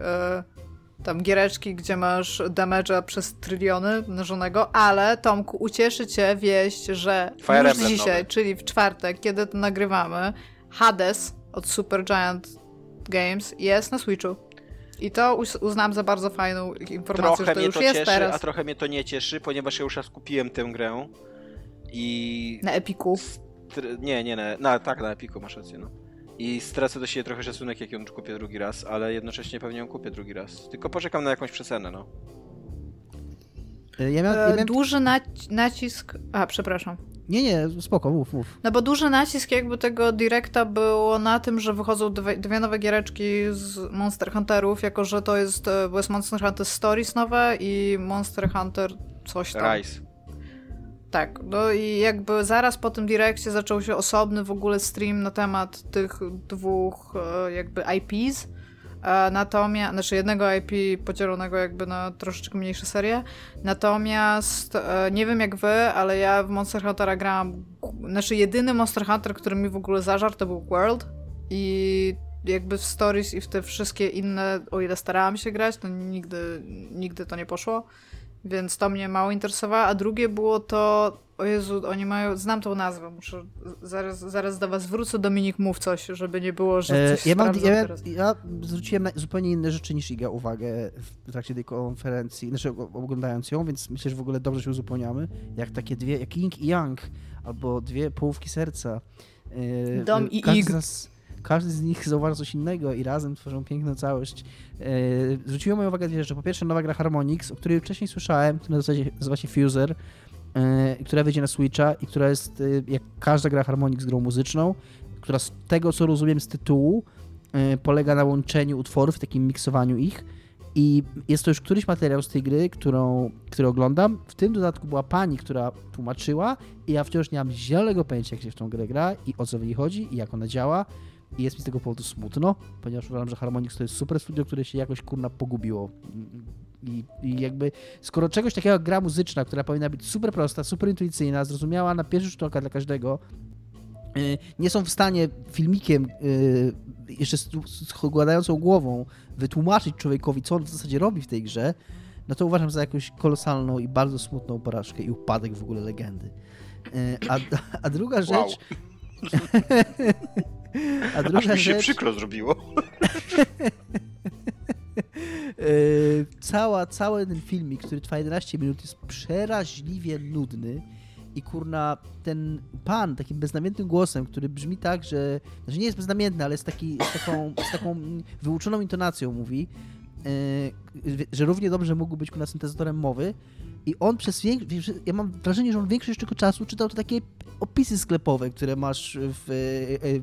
tam giereczki, gdzie masz damage'a przez tryliony mnożonego, ale Tomku, ucieszy cię wieść, że Fire już Emblem dzisiaj, nowy. czyli w czwartek, kiedy to nagrywamy, Hades od Super Giant Games jest na Switchu. I to uznam za bardzo fajną informację, Trochę że to mnie już to jest cieszy, teraz a trochę mnie to nie cieszy, ponieważ ja już raz kupiłem tę grę i... na Epiku. Nie, nie, na, tak, na Epiku masz rację, no. I stracę do siebie trochę szacunek, jak ją kupię drugi raz, ale jednocześnie pewnie ją kupię drugi raz. Tylko poczekam na jakąś przecenę, no. Ja miałem, ja E, miałem Duży nac- nacisk... A, przepraszam. Nie, nie, spoko, mów, mów. No bo duży nacisk jakby tego directa było na tym, że wychodzą dwie, dwie nowe giereczki z Monster Hunterów, jako że to jest, e, bo jest Monster Hunter Stories nowe i Monster Hunter coś tam. Rise. Tak, no i jakby zaraz po tym direkcie zaczął się osobny w ogóle stream na temat tych dwóch e, jakby IPs. E, Natomiast, znaczy jednego IP podzielonego jakby na troszeczkę mniejsze serie. Natomiast e, nie wiem jak wy, ale ja w Monster Huntera grałam. Znaczy jedyny Monster Hunter, który mi w ogóle zażarł, to był World. I jakby w Stories i w te wszystkie inne, o ile starałam się grać, to nigdy, nigdy to nie poszło. Więc to mnie mało interesowało. A drugie było to. O Jezu, oni mają. Znam tą nazwę, muszę. Zaraz, zaraz do was wrócę. Dominik, mów coś, żeby nie było, że coś E, ja, mam, ja, ja zwróciłem na zupełnie inne rzeczy niż Iga uwagę w trakcie tej konferencji, znaczy oglądając ją, więc myślę, że w ogóle dobrze się uzupełniamy. Jak takie dwie, jak Yin i Yang, albo dwie połówki serca. E, Dom i Ig. z nas- Każdy z nich zauważa coś innego i razem tworzą piękną całość. E, zwróciło moją uwagę dwie rzeczy. Po pierwsze nowa gra Harmonix, o której wcześniej słyszałem, która nazywa się, Fuser, e, która wyjdzie na Switcha i która jest, e, jak każda gra Harmonix, grą muzyczną, która z tego, co rozumiem z tytułu, polega na łączeniu utworów, takim miksowaniu ich. I jest to już któryś materiał z tej gry, którą, który oglądam. W tym dodatku była pani, która tłumaczyła i ja wciąż nie mam zielonego pojęcia, jak się w tą grę gra i o co w niej chodzi i jak ona działa. I jest mi z tego powodu smutno, ponieważ uważam, że Harmonix to jest super studio, które się jakoś kurna pogubiło. I, I jakby, skoro czegoś takiego jak gra muzyczna, która powinna być super prosta, super intuicyjna, zrozumiała na pierwszy rzut oka dla każdego, y, nie są w stanie filmikiem, y, jeszcze z, z układającą głową, wytłumaczyć człowiekowi, co on w zasadzie robi w tej grze, no to uważam za jakąś kolosalną i bardzo smutną porażkę i upadek w ogóle legendy. Y, A, a druga rzecz. Wow. A Aż druga mi się rzecz. przykro zrobiło. Yy, cała, cały ten filmik, który trwa 11 minut, jest przeraźliwie nudny. I kurna, ten pan takim beznamiętnym głosem, który brzmi tak, że. Znaczy nie jest beznamiętny, ale jest taki, z, taką, z taką wyuczoną intonacją mówi, yy, że równie dobrze mógł być kurna syntezatorem mowy. I on przez większość. Ja mam wrażenie, że on większość tego czasu czytał to takie opisy sklepowe, które masz w. w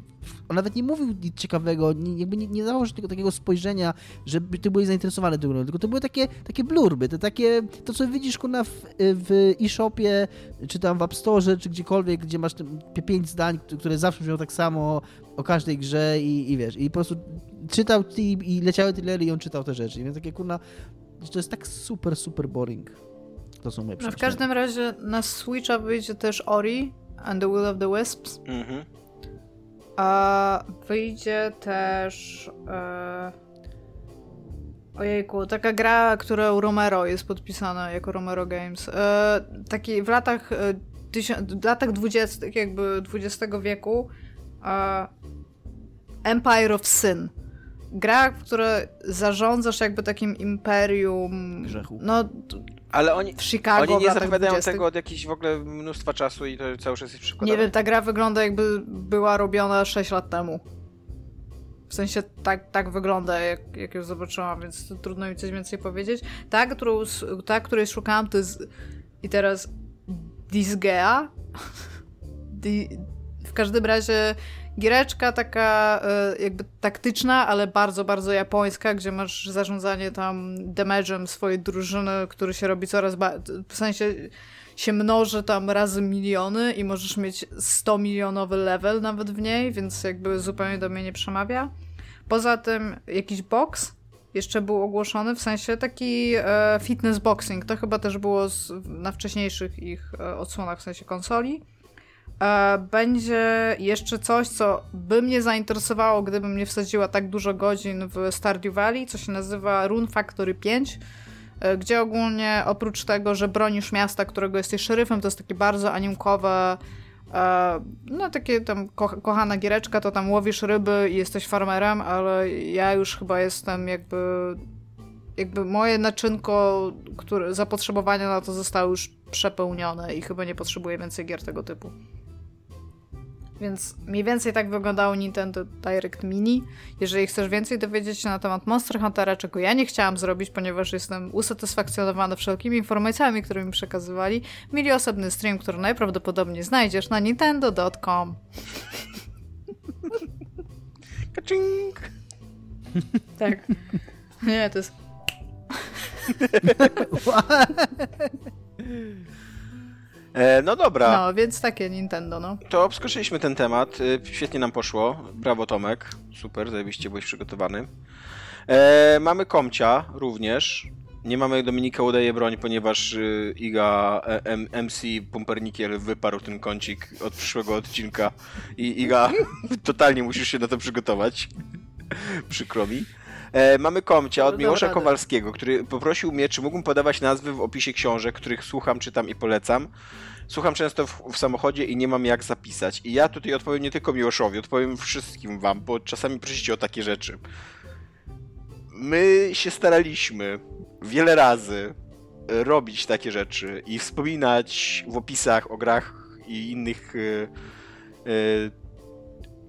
on nawet nie mówił nic ciekawego, nie, jakby nie, nie dawał tego takiego spojrzenia, żeby ty byłeś zainteresowany tym tylko to były takie, takie blurby, te takie, to co widzisz kurna w, w e-shopie, czy tam w App Store, czy gdziekolwiek, gdzie masz te pi- pięć zdań, które zawsze brzmią tak samo o każdej grze i, i wiesz, i po prostu czytał i, i leciały tyle i on czytał te rzeczy, więc takie kurna, to jest tak super, super boring. To są moje No w każdym razie na Switcha wyjdzie też Ori and the Will of the Wisps. Mhm. A wyjdzie też. E... Ojejku, taka gra, którą Romero jest podpisana jako Romero Games. E, taki w latach, e, w latach 20., jakby XX wieku. E, Empire of Sin. Gra, w której zarządzasz jakby takim imperium. Grzechu. No, Ale oni, w Chicago. oni nie zapowiadają 20.. tego od jakichś w ogóle mnóstwa czasu i to cały czas jest przykładowe. Nie wiem, ta gra wygląda jakby była robiona 6 lat temu. W sensie tak, tak wygląda, jak, jak ją zobaczyłam, więc trudno mi coś więcej powiedzieć. Ta, którą, ta której szukałam, to jest i teraz Disgea. Di, w każdym razie giereczka taka e, jakby taktyczna, ale bardzo, bardzo japońska, gdzie masz zarządzanie tam damage'em swojej drużyny, który się robi coraz bardziej, w sensie się mnoży tam razy miliony i możesz mieć 100 milionowy level nawet w niej, więc jakby zupełnie do mnie nie przemawia. Poza tym jakiś box jeszcze był ogłoszony, w sensie taki e, fitness boxing. To chyba też było na wcześniejszych ich e, odsłonach, w sensie konsoli. E, będzie jeszcze coś, co by mnie zainteresowało, gdybym nie wsadziła tak dużo godzin w Stardew Valley, co się nazywa Rune Factory 5 e, gdzie ogólnie oprócz tego, że bronisz miasta, którego jesteś szeryfem, to jest takie bardzo animkowe, e, no takie tam ko kochana giereczka, to tam łowisz ryby i jesteś farmerem, ale ja już chyba jestem jakby jakby moje naczynko, które, zapotrzebowania na to zostały już przepełnione i chyba nie potrzebuję więcej gier tego typu. Więc mniej więcej tak wyglądało Nintendo Direct Mini. Jeżeli chcesz więcej dowiedzieć się na temat Monster Huntera, czego ja nie chciałam zrobić, ponieważ jestem usatysfakcjonowany wszelkimi informacjami, które mi przekazywali, mieli osobny stream, który najprawdopodobniej znajdziesz na nintendo.com. Kaczynk! Tak. Nie, to jest... E, no dobra, No, więc takie Nintendo, no. to obskoczyliśmy ten temat. Y, Świetnie nam poszło. Brawo Tomek. Super, zajebiście byłeś przygotowany. E, mamy Komcia również. Nie mamy Dominika udaje broń, ponieważ y, Iga e, M, MC Pumpernikiel wyparł ten kącik od przyszłego odcinka i Iga totalnie musisz się na to przygotować. Przykro mi. E, mamy Komcia od Miłosza radę. Kowalskiego, który poprosił mnie, czy mógłbym podawać nazwy w opisie książek, których słucham, czytam i polecam. Słucham często w, w samochodzie i nie mam jak zapisać. I ja tutaj odpowiem nie tylko Miłoszowi, odpowiem wszystkim wam, bo czasami prosicie o takie rzeczy. My się staraliśmy wiele razy robić takie rzeczy i wspominać w opisach o grach i innych e,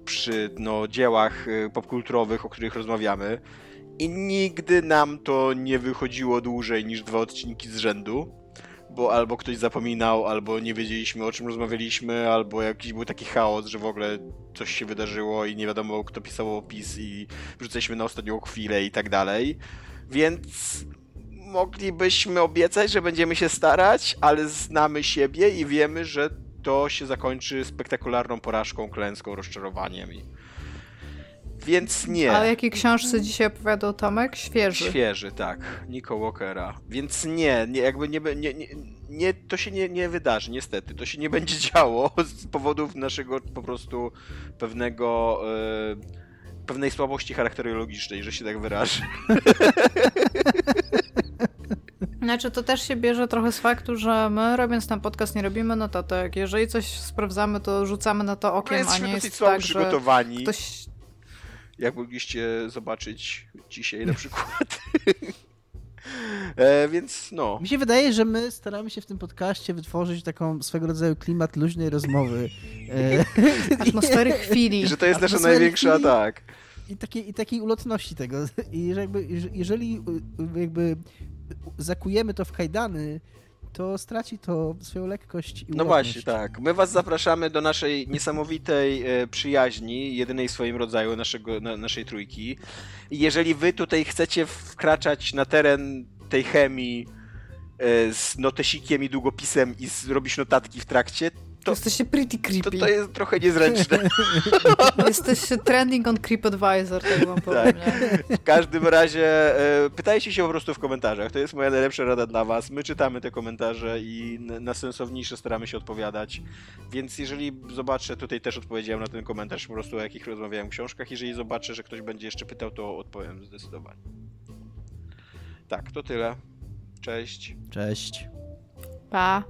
przy no, dziełach e, popkulturowych, o których rozmawiamy. I nigdy nam to nie wychodziło dłużej niż dwa odcinki z rzędu bo albo ktoś zapominał, albo nie wiedzieliśmy o czym rozmawialiśmy, albo jakiś był taki chaos, że w ogóle coś się wydarzyło i nie wiadomo kto pisał opis i wrzucaliśmy na ostatnią chwilę i tak dalej. Więc moglibyśmy obiecać, że będziemy się starać, ale znamy siebie i wiemy, że to się zakończy spektakularną porażką, klęską, rozczarowaniem. I... Więc nie. A o jakiej książce dzisiaj opowiadał Tomek? Świeży. Świeży, tak. Nico Walkera. Więc nie, nie jakby nie, nie, nie, nie to się nie, nie wydarzy, niestety. To się nie będzie działo z powodów naszego po prostu pewnego. E, pewnej słabości charakterologicznej, że się tak wyrażę. Znaczy, to też się bierze trochę z faktu, że my robiąc ten podcast nie robimy notatek. Jeżeli coś sprawdzamy, to rzucamy na to No okiem, a jesteśmy nie jest tak, że ktoś... jak mogliście zobaczyć dzisiaj na przykład. e, więc no. Mi się wydaje, że my staramy się w tym podcaście wytworzyć taką swego rodzaju klimat luźnej rozmowy. E, Atmosfery chwili. I że to jest nasza największa, chwili. tak. I takiej, I takiej ulotności tego. I że jakby, jeżeli y, jakby zakujemy to w kajdany, to straci to swoją lekkość i No właśnie, tak. My was zapraszamy do naszej niesamowitej e, przyjaźni, jedynej w swoim rodzaju naszego, na, naszej trójki. Jeżeli wy tutaj chcecie wkraczać na teren tej chemii e, z notesikiem i długopisem i robić notatki w trakcie, to, Jesteście pretty to, creepy. to jest trochę niezręczne. Jesteście trending on TripAdvisor, tak wam powiem, nie? W każdym razie e, pytajcie się po prostu w komentarzach. To jest moja najlepsza rada dla was. My czytamy te komentarze i na sensowniejsze staramy się odpowiadać. Więc jeżeli zobaczę, tutaj też odpowiedziałem na ten komentarz po prostu o jakich rozmawiałem w książkach. Jeżeli zobaczę, że ktoś będzie jeszcze pytał, to odpowiem zdecydowanie. Tak, to tyle. Cześć. Cześć. Pa.